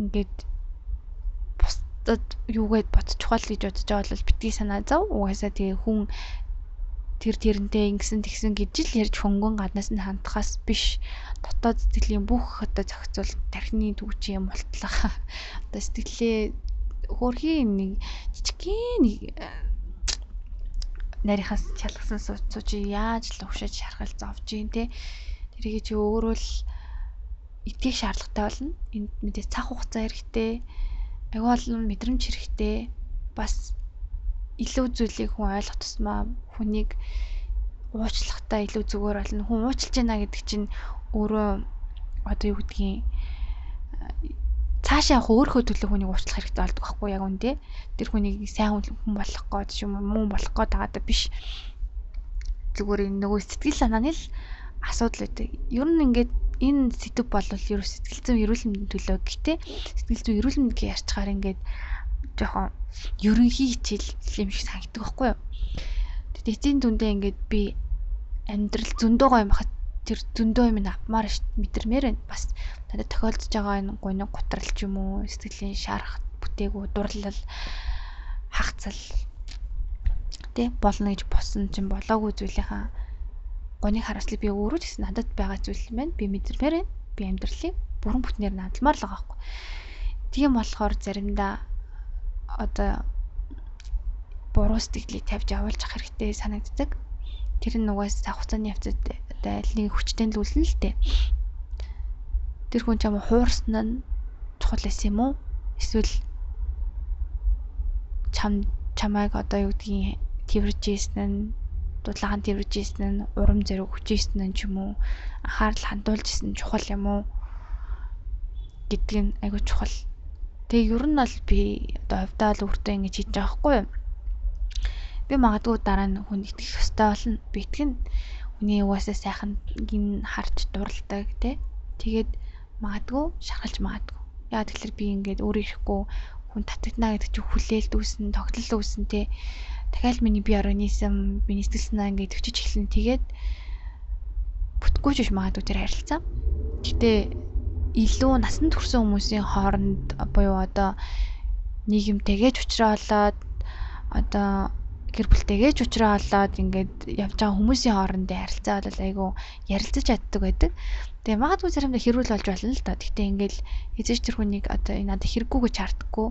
Speaker 2: ингээд бусдад юугээд бодчихвол гэж бодож байгаа бол битгий санаа зов угаасаа тэгээ хүн тэр тэрнтэй ингэсэн тэгсэн гэж л ярьж хөнгөн гаднаас нь хандхаас биш. Дотоод сэтгэлийн бүх одоо зохицуул тархины төвчийн мултлага одоо сэтгэлээ хөөрхийн нэг жижигхэн нэг нарийнхаас чалгасан сууч яаж л өвшөж шархал зовж гин те. Тэрийг чи өөрөө л итгэх шаардлагатай болно. Энд мэдээ цаг хугацаа хэрэгтэй. Аюул нь мэдрэмж хэрэгтэй. Бас илүү зүйлийг хүн ойлгох тусмаа хүнийг уучлахтаа илүү зүгээр болно. Хүн уучлж байна гэдэг чинь өөрөө одоо юу гэдгийг цаашаа яг өөрөө төлөө хүнийг уучлах хэрэгтэй болдог байхгүй яг үндэ. Тэр хүнийг сайн хүн болох гээд ч юм уу муу болох гээд байгаа биш. Зүгээр энэ нөгөө сэтгэл санааны л асуудал үүдэг. Ер нь ингээд энэ сэдв бол ерөө сэтгэл зүйн эрүүл мэндийн төлөө гэхдээ сэтгэл зүйн эрүүл мэнд гэж ярьчаар ингээд жоохон ерөнхий хичээл юм шиг санагддаг байхгүй юу. Тэгээд эцсийн дүндээ ингээд би амьдрал зөндөө гоё юм хат тэр зөндөө юм авмаар мэдэрмээр байна. Бас надад тохиолдож байгаа энэ гуниг гутрал ч юм уу сэтгэлийн шарах бүтээгүү дурлал хагцал тий болно гэж босон чинь болоогүй зүйлийнхаа гуниг хараслыг би өөрөө ч гэсэн надад байгаа зүйл юм байна. Би мэдэрмээр байна. Би амьдралыг бүрэн бүтнээр наадмаар л байгаа байхгүй. Тийм болохоор заримдаа одоо буруу сэтгэлийг тавьж явуулж ах хэрэгтэй санагддаг. Тэр нь угаас хугацааны явцад аль нэг хүчтэнлүүлнэ л дээ. Тэр хүн чам хуурсан нь чухал эс юм уу? Эсвэл чам чамайг одоо юу гэдгийг тэрвэрж ийсэн нь дуудлагаан тэрвэж ийсэн нь урам зориг хүч ийсэн нь ч юм уу анхаарал хандуулж ийсэн чухал юм уу гэдг нь айгүй чухал. Тэгээ ер нь бол би одоо хувьдаа л өөртөө ингэж хийж байгаа хгүй юу. Би магадгүй дараа нь хүн итгэх ёстой болно. Би итгэн хүний угаасаа сайхан гин харж дурладаг тий. Тэгээд магадгүй шахалж магадгүй. Яа тэгэхээр би ингээд өөрөө ирэхгүй хүн татагдана гэдэг чинь хүлээлт үүснэ, тогтлол үүснэ тий. Дахиад миний бие организм, миний сэтгэл санаа ингээд төвчж эхэлнэ. Тэгээд бүтггүй ч биш магадгүй тэр харилцаа. Гэтэ илүү насанд хүрсэн хүмүүсийн хооронд буюу одоо нийгэмтэйгэж уулзраад одоо гэр бүлтэйгэж уулзраад ингээд явж байгаа хүмүүсийн хоорондын харилцаа бол айгүй ярилцаж чаддаг байдаг. Тэгээ магадгүй заримдаа хэрүүл болж болно л доо. Гэхдээ ингээд эзэж тэр хүнийг одоо энэ надад хэрэггүй гэж харддаггүй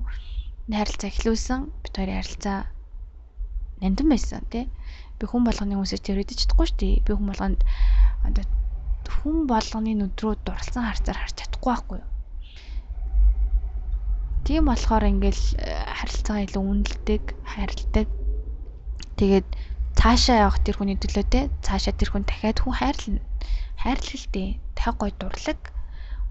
Speaker 2: харилцаа эхлүүлсэн бид хоёрын харилцаа нандин байсан тий. Би хүн болгоны хүмүүсээс тэр үдэж чадахгүй шүү дээ. Би хүн болгонд одоо хүн болгоны нүдрөө дурлцсан харцаар харж чадахгүй байхгүй юу? Тийм болохоор ингээл э, харилцаагаа илүү үнэлдэг, хайрладаг. Тэгээд цаашаа явах тэр хүний төлөө те цаашаа тэр хүн дахиад хүн хайрлна. Дээ. Дахиад гоё дурлаг,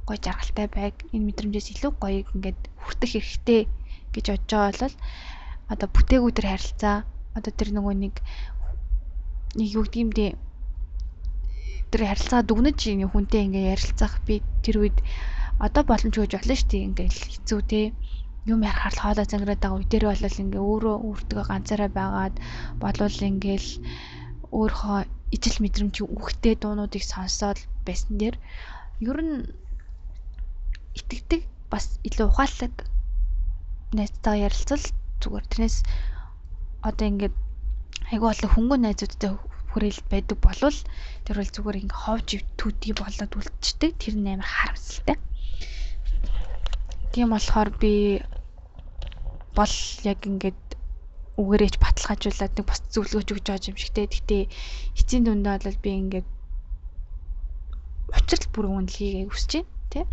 Speaker 2: гоё жаргалтай байг. Энэ мэдрэмжээс илүү гоёг ингээд хүртэх хэрэгтэй гэж бодож байгаа бол одоо бүтээгүү тэр харилцаа одоо тэр нөгөө нэг нэг юу гэдэг юм дээ тэр харилцаа дүгнэж нэг хүнтэй ингээ ярилцах би тэр үед одоо боломж өгж болно шүү дээ ингээл хэцүү те юм ярахаар л хоолой зангираад байгаа үе дээр бол ингээ өөрөө өөртөө ганцаараа байгаад болвол ингээл өөрийнхөө ижил мэдрэмж үхтэй дуунуудыг сонсоод байсан дээр ер нь итгэдэг бас илүү ухаалаг найзтайгаа ярилцвал зүгээр тэрнээс одоо ингээд айгүй болон хөнгөн найзуудтай хүрээлт байдаг болвол тэр бол зүгээр ингээ ховж төдий болоод үлдчихдэг. Тэр нь амар харамсалтай. Тийм болохоор би бол яг ингээд үгээрээч баталгаажуулаад нэг бас зөвлөгөөч өгч байгаа юм шигтэй. Гэхдээ эцсийн дүндээ бол би ингээд учрал бүр үнэлгийг хүсэж байна тий.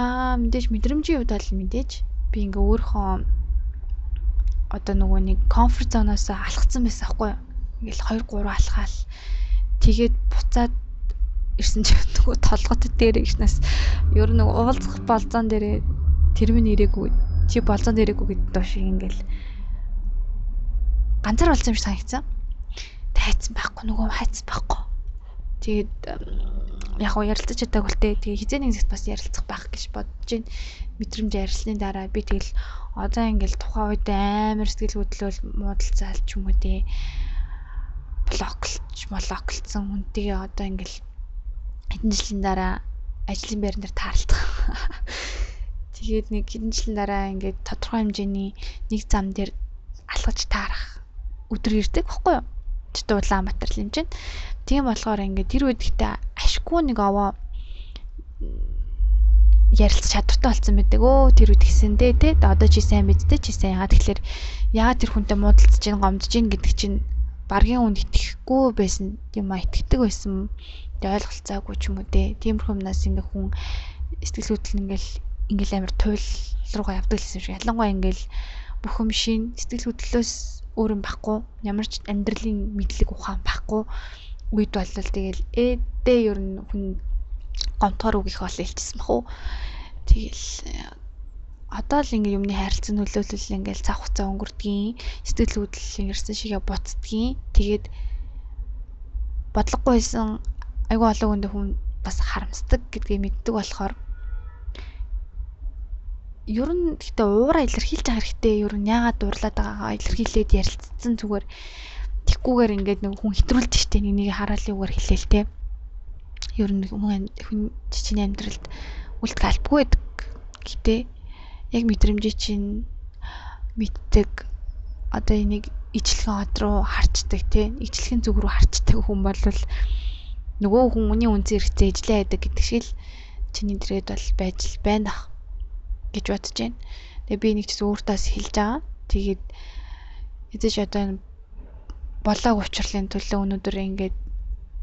Speaker 2: Аа мэдээж мэдрэмжийн хувьд бол мэдээж би ингээ өөрийнхөө одоо нөгөө нэг комфорт зоноос алхацсан байсан байхгүй юу? ингээл 2 3 алхаал тэгээд буцаад ирсэн ч нөгөө толгот дээр игснээс ер нь уулзах болзон дээр тэрмэн ирээгүй чи болзон дээрээгүй гэдэг доо шиг ингээл ганцаар болсон юм шиг санагдсан. Тайцсан байхгүй нөгөө хайцсан байхгүй. Тэгээд яг уу ярилцаж чадаагүй л дээ. Тэгээ хизээ нэг зэгт бас ярилцах байх гэж бодож байна. Мэдрэмж ярилцсны дараа би тэгэл одоо ингээл тухайн үед амар сэтгэл хөдлөл муудалцаал ч юм уу дээ блоклж молоклцсон хүнтэйгээ одоо ингээл хэдэн жилийн дараа ажлын байран дээр таарлах. Тэгээд нэг хэдэн жилийн дараа ингээд тодорхой хэмжээний нэг зам дээр алхаж таарах өдөр ирдэг баггүй юу? Чөтө Улаанбаатар чинь. Тийм болохоор ингээд тэр үед ихтэй ашгүй нэг овоо ярилцах чадвартай болсон байдаг. Өө тэр үед гисэн дээ те. Одоо чи сайн мэдтэй чи сайн яагаад тэгэхээр яагаад тэр хүнтэй муудалцаж гин гомдож гин гэдэг чинь баргийн үнд итгэхгүй байсан юм а итгэдэг байсан тэг ойлголцоогүй ч юм уу те. Тиймэрхүү юмнаас ингээ хүн сэтгэл хөдлөл ингээл ингээл амар туйл руугаа явдаг гэсэн шиг. Ялангуяа ингээл бүх юм шин сэтгэл хөдлөлөөс өөр юм байхгүй. Ямар ч амьдралын мэдлэг ухаан байхгүй. Үед бол тэгэл ээдээ ер нь хүн гомтгоор үг их бол илчсэн бах уу? Тэгэл одоо л ингээ юмны харилцаа нөлөөлөл ингээл цаг хугацаа өнгөрдгийн сэтгэл хөдлөл ирсэн шигээ буцдгийн тэгээд бодлогогүйсэн айгүй олон хүнд хүн бас харамсдаг гэдгийг мэддэг болохоор ер нь гэхдээ уура илэрхийлж байгаа хэрэгтэй. Ер нь яагаад дуурлаад байгаагаа илэрхийлээд ярилцсан зүгээр тэггүйгээр ингээд нэг хүн хэтрүүлж штэ нэг нэг хараалыгүйгээр хэлээл те. Ер нь хүн чиний амьдралд үлдэх албагүй байдаг. Гэтээ яг мэдрэмжээ чинь мэддэг. Одоо энийг ижлэгэн од руу харцдаг тий ижлэгэн зүг рүү харцдаг хүн бол нөгөө хүний үнцэн хэрэгцээ ижлээ байдаг гэдэг шиг л чиний дрэд бол байж л байна гэж бодож байна. Тэгээ би нэг ч өөртөөс хэлж байгаа. Тэгээд эзэж одоо болоог учрлын төлөө өнөөдөр ингээд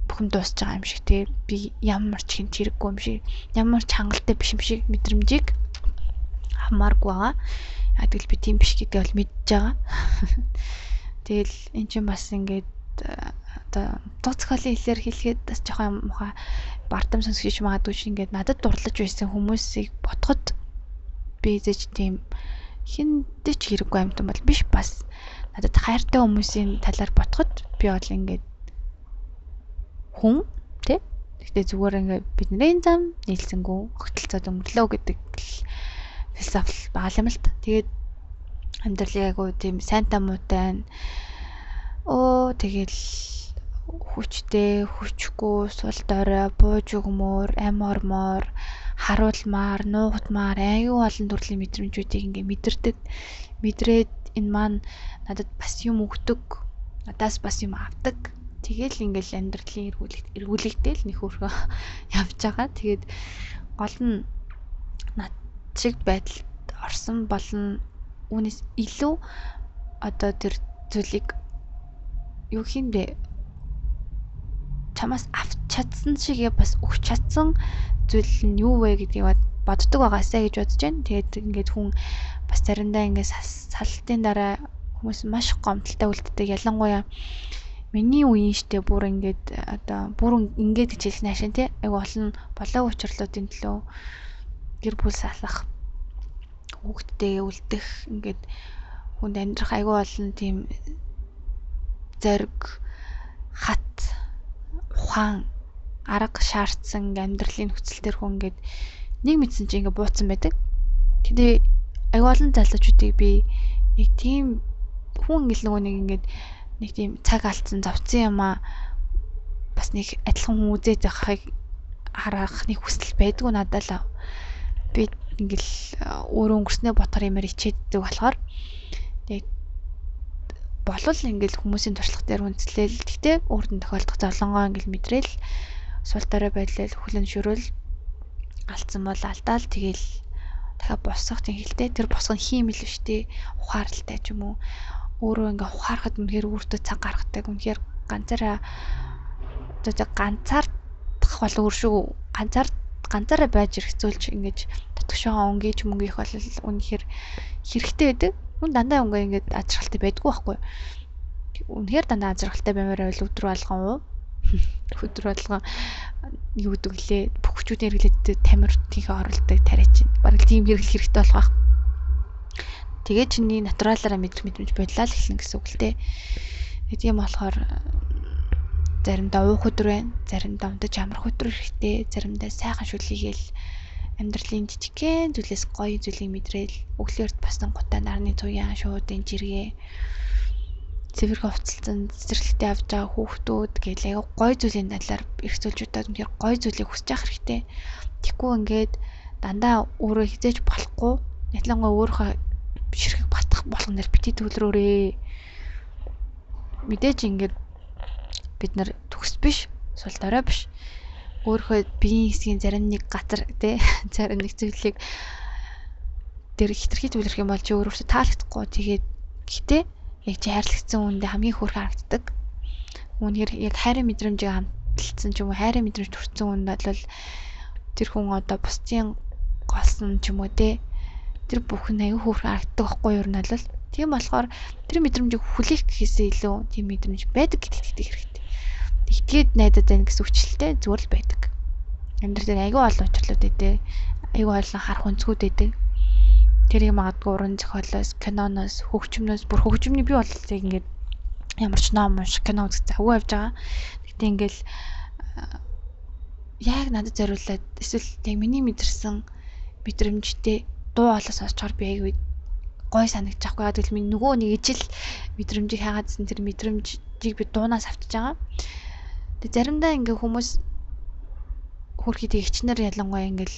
Speaker 2: бүхэн дуусч байгаа юм шиг тий би ямар ч хинт хэрэггүй юм шиг ямар ч хангалттай биш юм шиг мэдрэмжийг хамааргүй байгаа. Яг тэгэл би тийм биш гэдгээ бол мэдж байгаа. Тэгэл эн чинь бас ингээд одоо тооцоолын хэлээр хэлэхэд бас жоохон муха бардам сонсгож магадгүй чи ингээд надад дурлаж байсан хүмүүсийг бодоход би зэж тийм хиндэж хэрэггүй амтан бол биш бас надад хайртай хүмүүсийн талаар бодоход би бол ингээд хүн тий Гэхдээ зүгээр ингээд бидний зам нийлсэнгүү огтлцоод өнгөрлөө гэдэг философи байгаа юм л та. Тэгээд амьдралыг айгу тийм сайнтай муутай байна. Оо тэгэл хүчтэй, хүчгүй, сул дорой, бууж өгмөр, ам ормоор, харуулмаар, нуугдмаар аюу олон төрлийн мэдрэмжүүдийг ингээ мэдэрдэг. Мэдрээд энэ маань надад бас юм өгдөг. Надаас бас юм авдаг. Тэгэл ингээл амьдралын эргүүлэгт эргүүлэгтэй л нөхөрхөө явж байгаа. Тэгээд гол нь над шиг байдалд орсон болон үүнээс илүү одоо тэр зүйлийг юу хиймдэ чамаас авч чадсан шигээ бас өгч чадсан зүйл нь юу вэ гэдгийг боддог байгаасаа гэж бодож байна. Тэгээд ингээд хүн бас заримдаа ингээд салтын дараа хүмүүс маш гомдолтой үлддэг. Ялангуяа миний үеийн штэ бүр ингээд одоо бүр ингээд гэж хэлсэн хашин тий. Айгу олон болоо учрлуудын төлөө гэр бүл салах хүүхдтэй үлдэх ингээд хүнд амьдрах айгүй олон тийм зориг хат ухаан арга шаардсан амьдралын нөхцөл төр хүн ингээд нэг мэдсэн чинь ингээд бууцсан байдаг. Тэгээ айгүй олон залуучуудыг би яг тийм хүн ингээл нөгөө нэг ингээд нэг тийм цаг алдсан зовцсон юм аа бас нэг адилхан хүн үзээд байхыг харах нэг хүсэл байдгүй надад л би ингээл өөрөө өнгөрснөө ботхоор юмэр ичээддэг болохоор болол ингээл хүмүүсийн туршлага дээр үнэлээл гэхдээ өөртөө тохиолдох золонгоо ингээл мэдрээл сул дараа байдлаа хүлэн шөрөөл алдсан бол алдаал тэгэл дахиад босох тийм хэлтэй. Тэр босох нь хийм л биш тий ухаарлалтай ч юм уу? Өөрөө ингээ ухаарахад үнэхээр өөртөө цаг гаргадаг. Үнэхээр ганцаараа одоо ганцаардах бол өөр шүү. Ганцаар ганцаараа байж ирхэцүүлж ингэж татгшоо өнгөж мөнгөөх бол үнэхээр хэрэгтэй байдаг хүн дандаа өнгө ингээд ажралтай байдгүй байхгүй. Үнэхээр дандаа ажралтай баймаар байл өдрө болгон уу? Өдөр болгон юу гэдэг лээ бүх хүчүүдийн хэрэглээд тамир тийхээ оролдог тариа чинь бараг тийм хэрэгэл хэрэгтэй болох байх. Тэгээ чиний натуралаараа мэдрэх мэдрэмж бодлоо л эхлэн гэсэн үг л дээ. Тийм болохоор заримдаа уух өдөр байна, заримдаа унтаж амрах өдөр хэрэгтэй, заримдаа сайхан шүлхийгээл амьдралын жижигхэн зүйлээс гоё зүйлийг мэдрээл өглөөрт басан гутаа нарны туяан шуудын жиргээ цэвэрхэн хувцалсан цэцэрлэгтээ авч байгаа хүүхдүүд гэл аяга гоё зүйлийн талаар эргцүүлжүүдээ үнэхээр гоё зүйлийг хүсэж явах хэрэгтэй. Тэгэхгүй ингээд дандаа өөрөө хизээж болохгүй. Ялангуяа өөрийнхөө ширхэг батах болгоноор бити төлрөөрээ. Мэдээж ингээд бид нар төгс биш, сул дорой биш. Өөрийнхөө биеийн хэсгийн зарим нэг газар тий зарим нэг зүйлийг дээр хитрхи төвлөрөх юм бол чи өөрөөсөө таалагдахгүй. Тэгээд гэтээ яг чи хайрлагдсан хүндээ хамгийн хөөрхөн харагддаг. Үүнээр яг хайрын мэдрэмжийг хамталцсан ч юм уу хайрын мэдрэмж төрсэн хүнд бол тэр хүн одоо бусдын голсон ч юм уу те тэр бүхэн аюу хөөрхөн харагддаг байхгүй юу нь бол тийм болохоор тэр мэдрэмжийг хүлээх гэхээсээ илүү тийм мэдрэмж байдаг гэдэгт хэрэгтэй. Итгээд найдаад байна гэсэн үгчлэлтэй зүгээр л байдаг. Амьдрал дээр аюу олон учрлууд өгдөө. Аюу олон харах өнцгүүд өгдөө. Тэрийг магадгүй уран зохиолоос, киноноос, хөгжмнөөс бүр хөгжмөний би бол яг ингээд ямар ч ном унших, кино үзэх завгүй явж байгаа. Гэтэ ингээл яг надад зориулаад эсвэл яг миний мэдэрсэн мэдрэмжтэй дуу хоолой сонсчоор би аягүй гой санагдчих байхгүй. Тэгэл минь нөгөө нэг ижил мэдрэмжийг хайгаадсэн тэр мэдрэмжийг би дуунаас автаж байгаа. Тэг заримдаа ингээ хүмүүс хөрхий тэгчнэр ялангуяа ингээл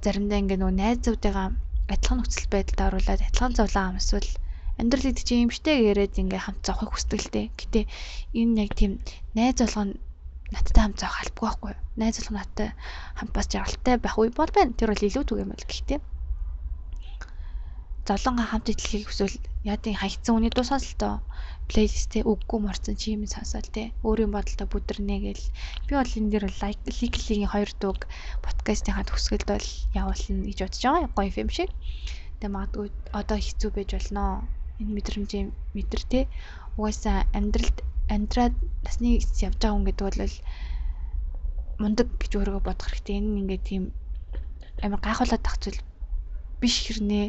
Speaker 2: заримдаа ингээ нөгөө найзуудыгаа адилхан нөхцөл байдалд оруулаад адилхан зовлон ам эсвэл амьдралыг чи юмштэй яриад ингээ хамт зовхыг хүсдэг л дээ. Гэтэ энэ яг тийм найз болгоно надтай хамт зоох албагүй байхгүй юу? Найз болох надтай хамт бас жаргалтай байх үе бол байна. Тэр бол илүү түгэм байл гэхдээ золонго хамт итлэхийг хүсвэл яадын хаягдсан үний дуу сонслтоо плейлистээ үггүй морцсон чи юм сонсоол те өөрийн бодолтой бүдэрнэ гэл би бол энэ дээр лайк ликлигийн хоёр дууг подкастынхаа төгсгөлд бол явуулна гэж бодож байгаа гоё юм шиг. Тэгээ магадгүй одоо хэцүү байж болно. Энэ мэдрэмжийн мэдэр те угаасаа амьдралд амьдраад насны явж байгаа хүн гэдэг бол мундаг гэж өөрөө бодох хэрэгтэй. Энэ ингээд тийм амар гайхуулаад тах зүйл биш хэрнээ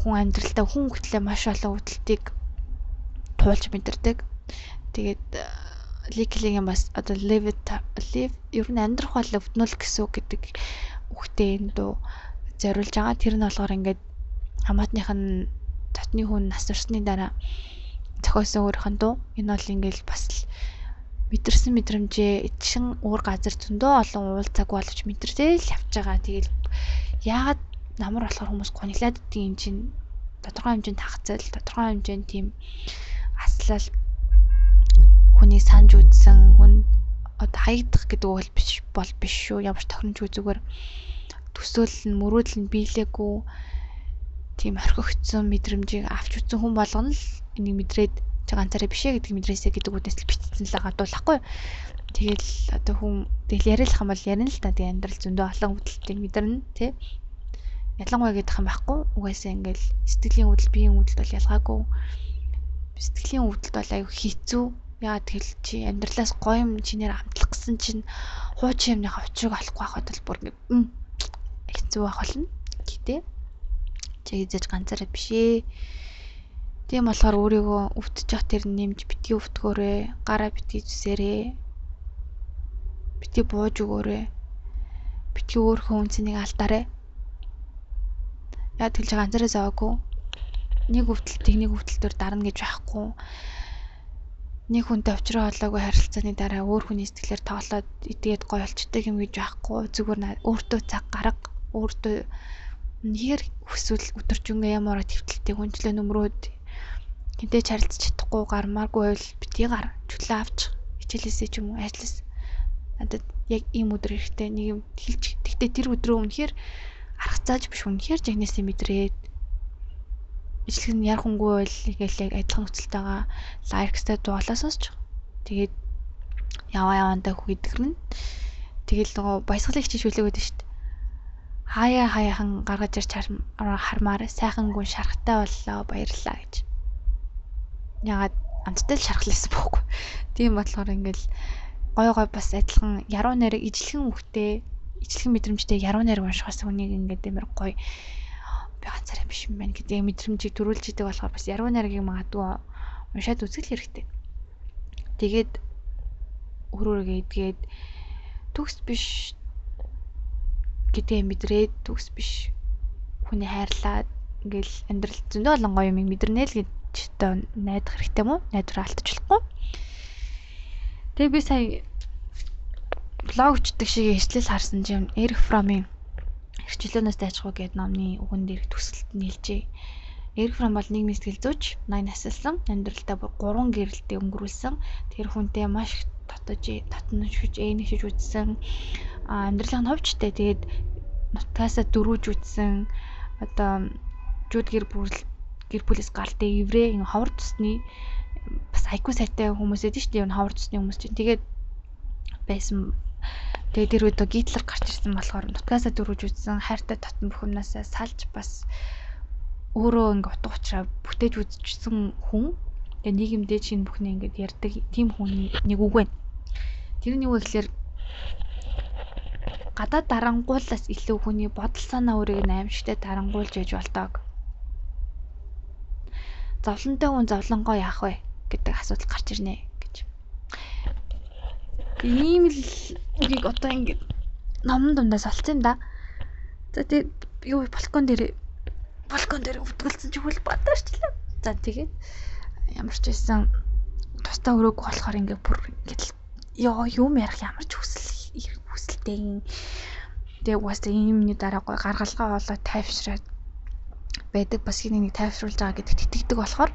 Speaker 2: хүн амьдралдаа хүн хөтлөө маш олон үүдэлтийг туулж мэдэрдэг. Тэгээд ликлигийн бас одоо live live ер нь амьдрах бол өвднөл гэсэн үг гэдэг үгтэй энэ дуу зориулж байгаа. Тэр нь болохоор ингээд хамаатных нь татны хүн нас турсны дараа зохиосон өөрийнх нь дуу. Энэ бол ингээд бас мэдэрсэн мэдрэмжээ эдшин уур газар зөндөө олон уулзаг боловч мэдэрсэл явж байгаа. Тэгэл яагаад намар болохоор хүмүүс гониглаад идэх юм чинь тодорхой хэмжээнд хагцал, тодорхой хэмжээнд тийм аслал хүний санаж үзсэн хүн одоо хаягдах гэдэг үг биш бол биш шүү. Ямар ч тохиромжгүй зүгээр төсөөлөл нь мөрөөдөл нь биелээгүй тийм орхигдсон мэдрэмжийг авч үзсэн хүн болгоно л энийг мэдрээд чи ганцаараа бишээ гэдэг мэдрээсэ гэдэг үгнээс л битцсэн л гадуулахгүй. Тэгэл одоо хүн тэгэл яриалах юм бол ярина л та тэгээ амьдрал зөндөө олон хөдөлтийг мэдэрнэ тий. Ялангуяа гэдэг юм байхгүй. Угаасаа ингээл сэтгэлийн хөдөл биеийн хөдөлт бол ялгаагүй. Сэтгэлийн хөдөлт бол аюу хэцүү. Яагаад тэгэл чи амьдралаас гоё юм чинээр амтлах гэсэн чинь хуучин юмны хавчрыг олохгүй байхад бол бүр ингээ хэцүү байх болно. Гэтэ чи хийж ганцаараа бишээ Тийм болохоор өөрийгөө явах тэр нэмж битгий өвтгөөрэй. Гараа битгий зүсээрэй. Битгий бууж өгөөрэй. Битгий өөрийнхөө үнцнийг алдаарай. Яа тэлж ганцаараа заваагүй. Нэг өвдөлтийг нэг өвдөлтөөр дарна гэж байхгүй. Нэг хүнтэй уулзраа болоогүй харилцааны дараа өөр хүний сэтгэлээр тоглоод идгээд гоё болчтой юм гэж байхгүй. Зүгээр өөртөө цаг гарга, өөртөө нэр хүсвэл өдөржингөө ямар твтэлтэй хүнчлээ нөмрөөд Гинтээ харилцаж чадахгүй гармааргүй байвал битгий гар чөлөө авч хичээлээсээ ч юм уу ажлаас надад яг ийм өдөр хэрэгтэй нэг юм хэлж тэгтээ тэр өдрөө үнэхээр арга зааж биш үнэхээр жагнасаа мэдрээд ижлэг нь ярахынгүй байл ингээл яг адилхан нөхцөлтэйгээ лайкстай дуулаасаач тэгээд яваа явандаа хүйдгэрнэ тэгэл нөгөө баясгалыг хичээж үлээгөөд шүү дээ. Хаяа хаяахан гаргаж ирч хармаар сайхан гүн шарахтай боллоо баярлаа гэж. Ягаад амттай л шархлаасан бохоггүй. Тийм болохоор ингээл гой гой бас адилхан яруу найраг ижлэхэн үхтэй ижлэхэн мэдрэмжтэй яруу найраг уншихаас хүнийг ингээд амар гой би ганцаараа биш юм байна гэдэг мэдрэмжийг төрүүлж идэг болохоор бас яруу найргийг магадгүй уншаад үзэх хэрэгтэй. Тэгээд өөрөөрөө идгээд төгс биш гэдгээ мэдрээд төгс биш хүний хайрлаад ингээл амьдрал зөндөө олон гоё юм мэдэрнэ л гэж өдөртөө найдах хэрэгтэй мó найдвараа алдчихлахгүй. Тэгээ би сая блогчдаг шиг эслэл харсан юм Эрик Фромын эрхчлөөнөөс дайчгүй гэдэг номны үгэн дээр төсөлт нийлжээ. Эрик Фром бол нийгмийн сэтгэл зүйч, 80 насэлсэн, амьдралдаа бүр 3 гэрэлтэй өнгөрүүлсэн. Тэр хүнтэй маш татаж, татнашж, ээнэгшиж үзсэн. Амьдралын ховчтой тэгээд нутгаасаа дөрүүж үзсэн. Одоо жууд гэр бүл гэр бүлээс галтай еврей ин ховор тусны бас айкуу сайтай хүмүүс эдэн шүү дээ ховор тусны хүмүүс чинь тэгээд байсан тэгээд тэр үед гитлер гарч ирсэн болохоор нутгаасаа дөрвж үзсэн хайртай татан бүхнээсээ салж бас өөрөө ингээ утга учраа бүтээж үзчихсэн хүн тэгээ нийгэмдээ чинь бүхнээ ингээд ярьдаг тийм хүн нэг үг байна. Тэр нь юу гэхээр гадаад дарангуулаас илүү хүний бодол санаа өөрийг аимшигтай дарангуулж яж болдог зовлонтой хүн зовлонгоо яах вэ гэдэг асуудал гарч ирнэ. Ийм л үгийг одоо ингэ номон дундаас олцсон юм да. За тий юу балкон дээр балкон дээр өвдгөлцөн чигүүл бодоочлаа. За тэгээ ямар ч байсан тустай өрөөг болохоор ингээ бүр ингээл ёо юм ярих ямар ч хүсэл хүсэлтэй. Тэгээ угаасаа юмны дараа гой гаргалгаа олоо тайвшраад байдаг бас нэг нэг тайвшруулж байгаа гэдэгт итгэдэг болохоор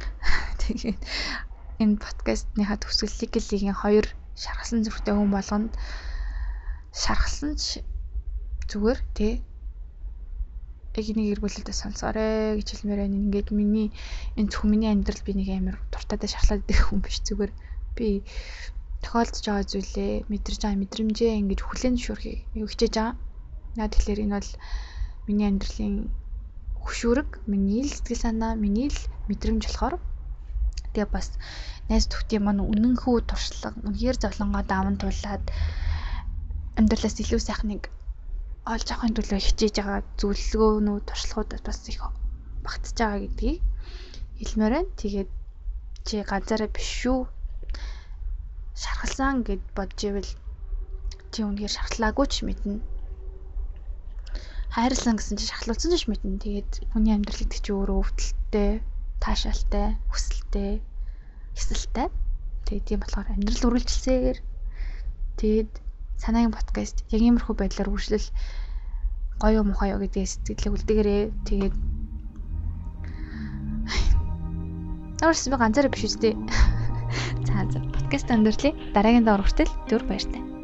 Speaker 2: тэгээд энэ подкастныхаа төсөөллийг лигийн 2 шаргалсан зүрхтэй хүн болгонд шаргалсан ч зүгээр тий яг энийг эргүүлэлтэд сонсоорой гэж хэлмээр байна. Ингээд миний энэ зөвхөн миний амьдрал би нэг амар дуртайтай шархлаад идэх хүн биш зүгээр би тохиолдож байгаа зүйлээ мэдэрж байгаа мэдрэмжээ ингэж хүлэн зөвшөөрхийг юу хичээж байгаа. Наа тэгэхээр энэ бол миний амьдралын
Speaker 1: хөшүүрэг, миний л сэтгэл санаа, миний л мэдрэмж болохоор гэхдээ бас найз төвтэй мань үнэнхүү туршлага үнээр зовлонгоо даван туулаад амьдралаас илүү сайхныг олж авахын төлөө хичээж байгаа зөвлөгөөнүүд туршлагууд бас их багтж байгаа гэдгийг хэлмээр байна. Тэгээд чи ганцаараа биш шүү. Шархалсан гэд бодж ивэл чи үнээр шархлаагүй ч мэднэ. Хайрлсан гэсэн чи шархлуулсан ч мэднэ. Тэгээд хүний амьдрал гэдэг чи өөрөө өвдөлттэй таашаалтай, хүсэлтэй, эсэлтэй. Тэгээд тийм болохоор амьдрал үргэлжилсээр тэгээд санаагийн подкаст яг иймэрхүү байдлаар үргэлжлэл гоё юм ухаа юу гэдгийг сэтгэлээ үлдээгээрээ тэгээд Тэрс би ганцаараа биш үстэй. За за подкаст өндөрлөе. Дараагийн даваар хүртэл зүр баяртай.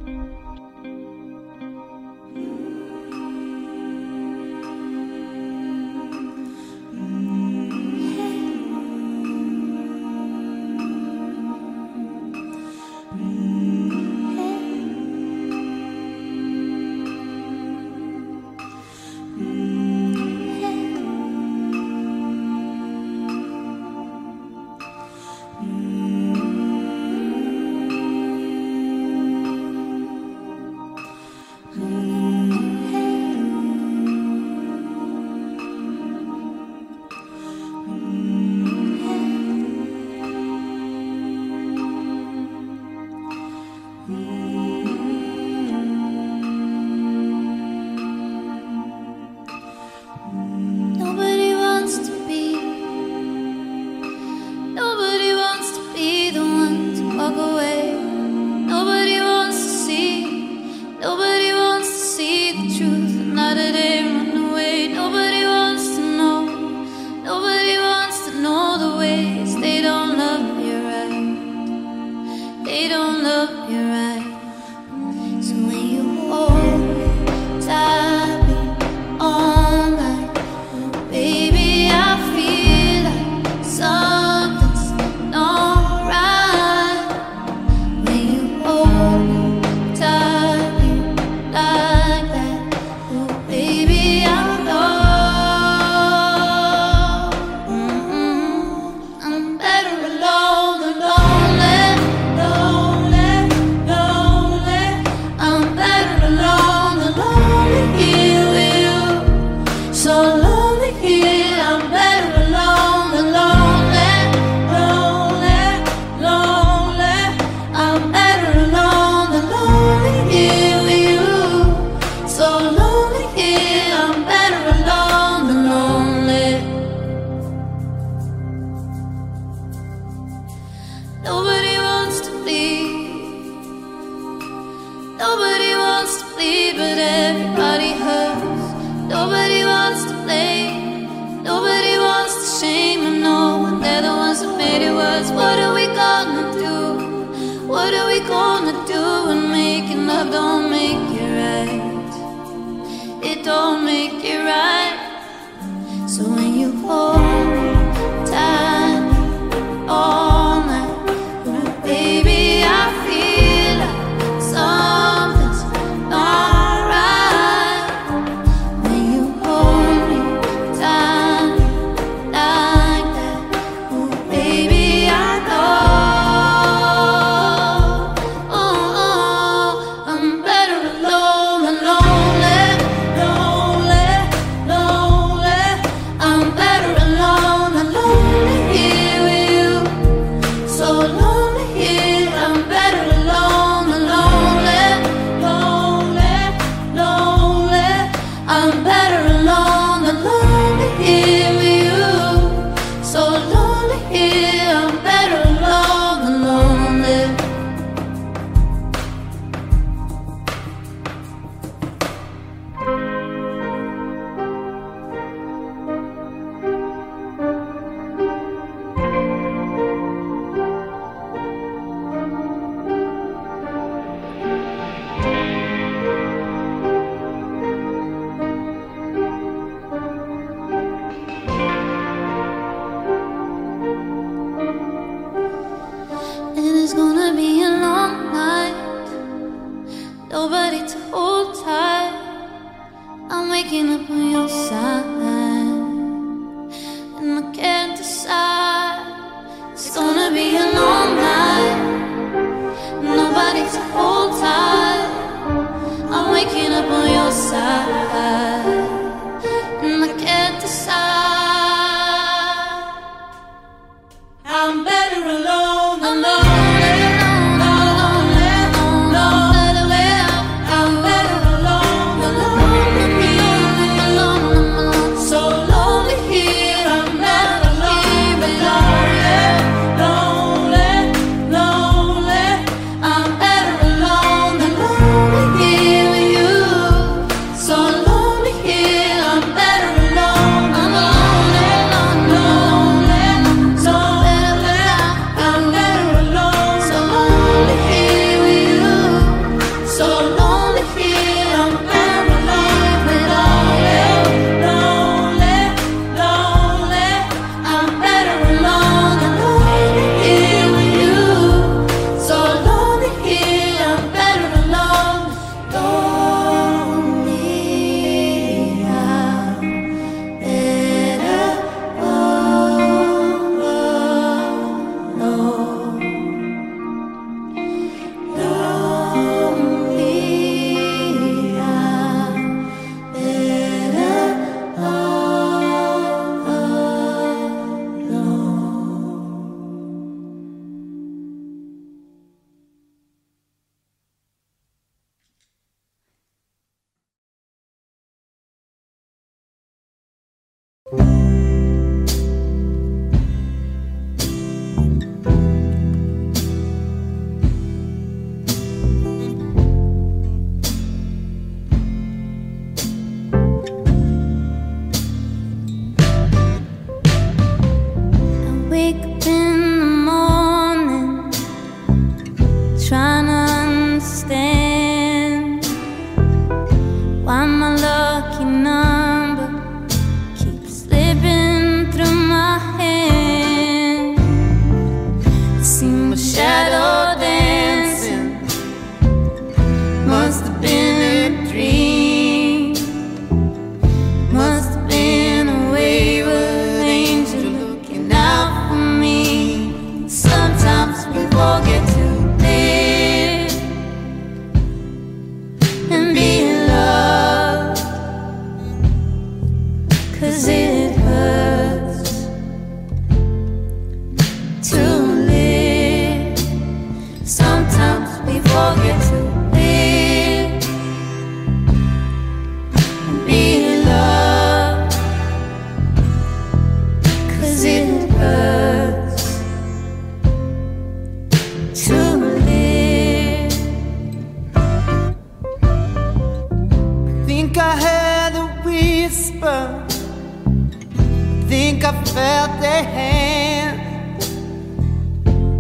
Speaker 3: think I felt their hand.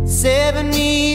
Speaker 3: Saving me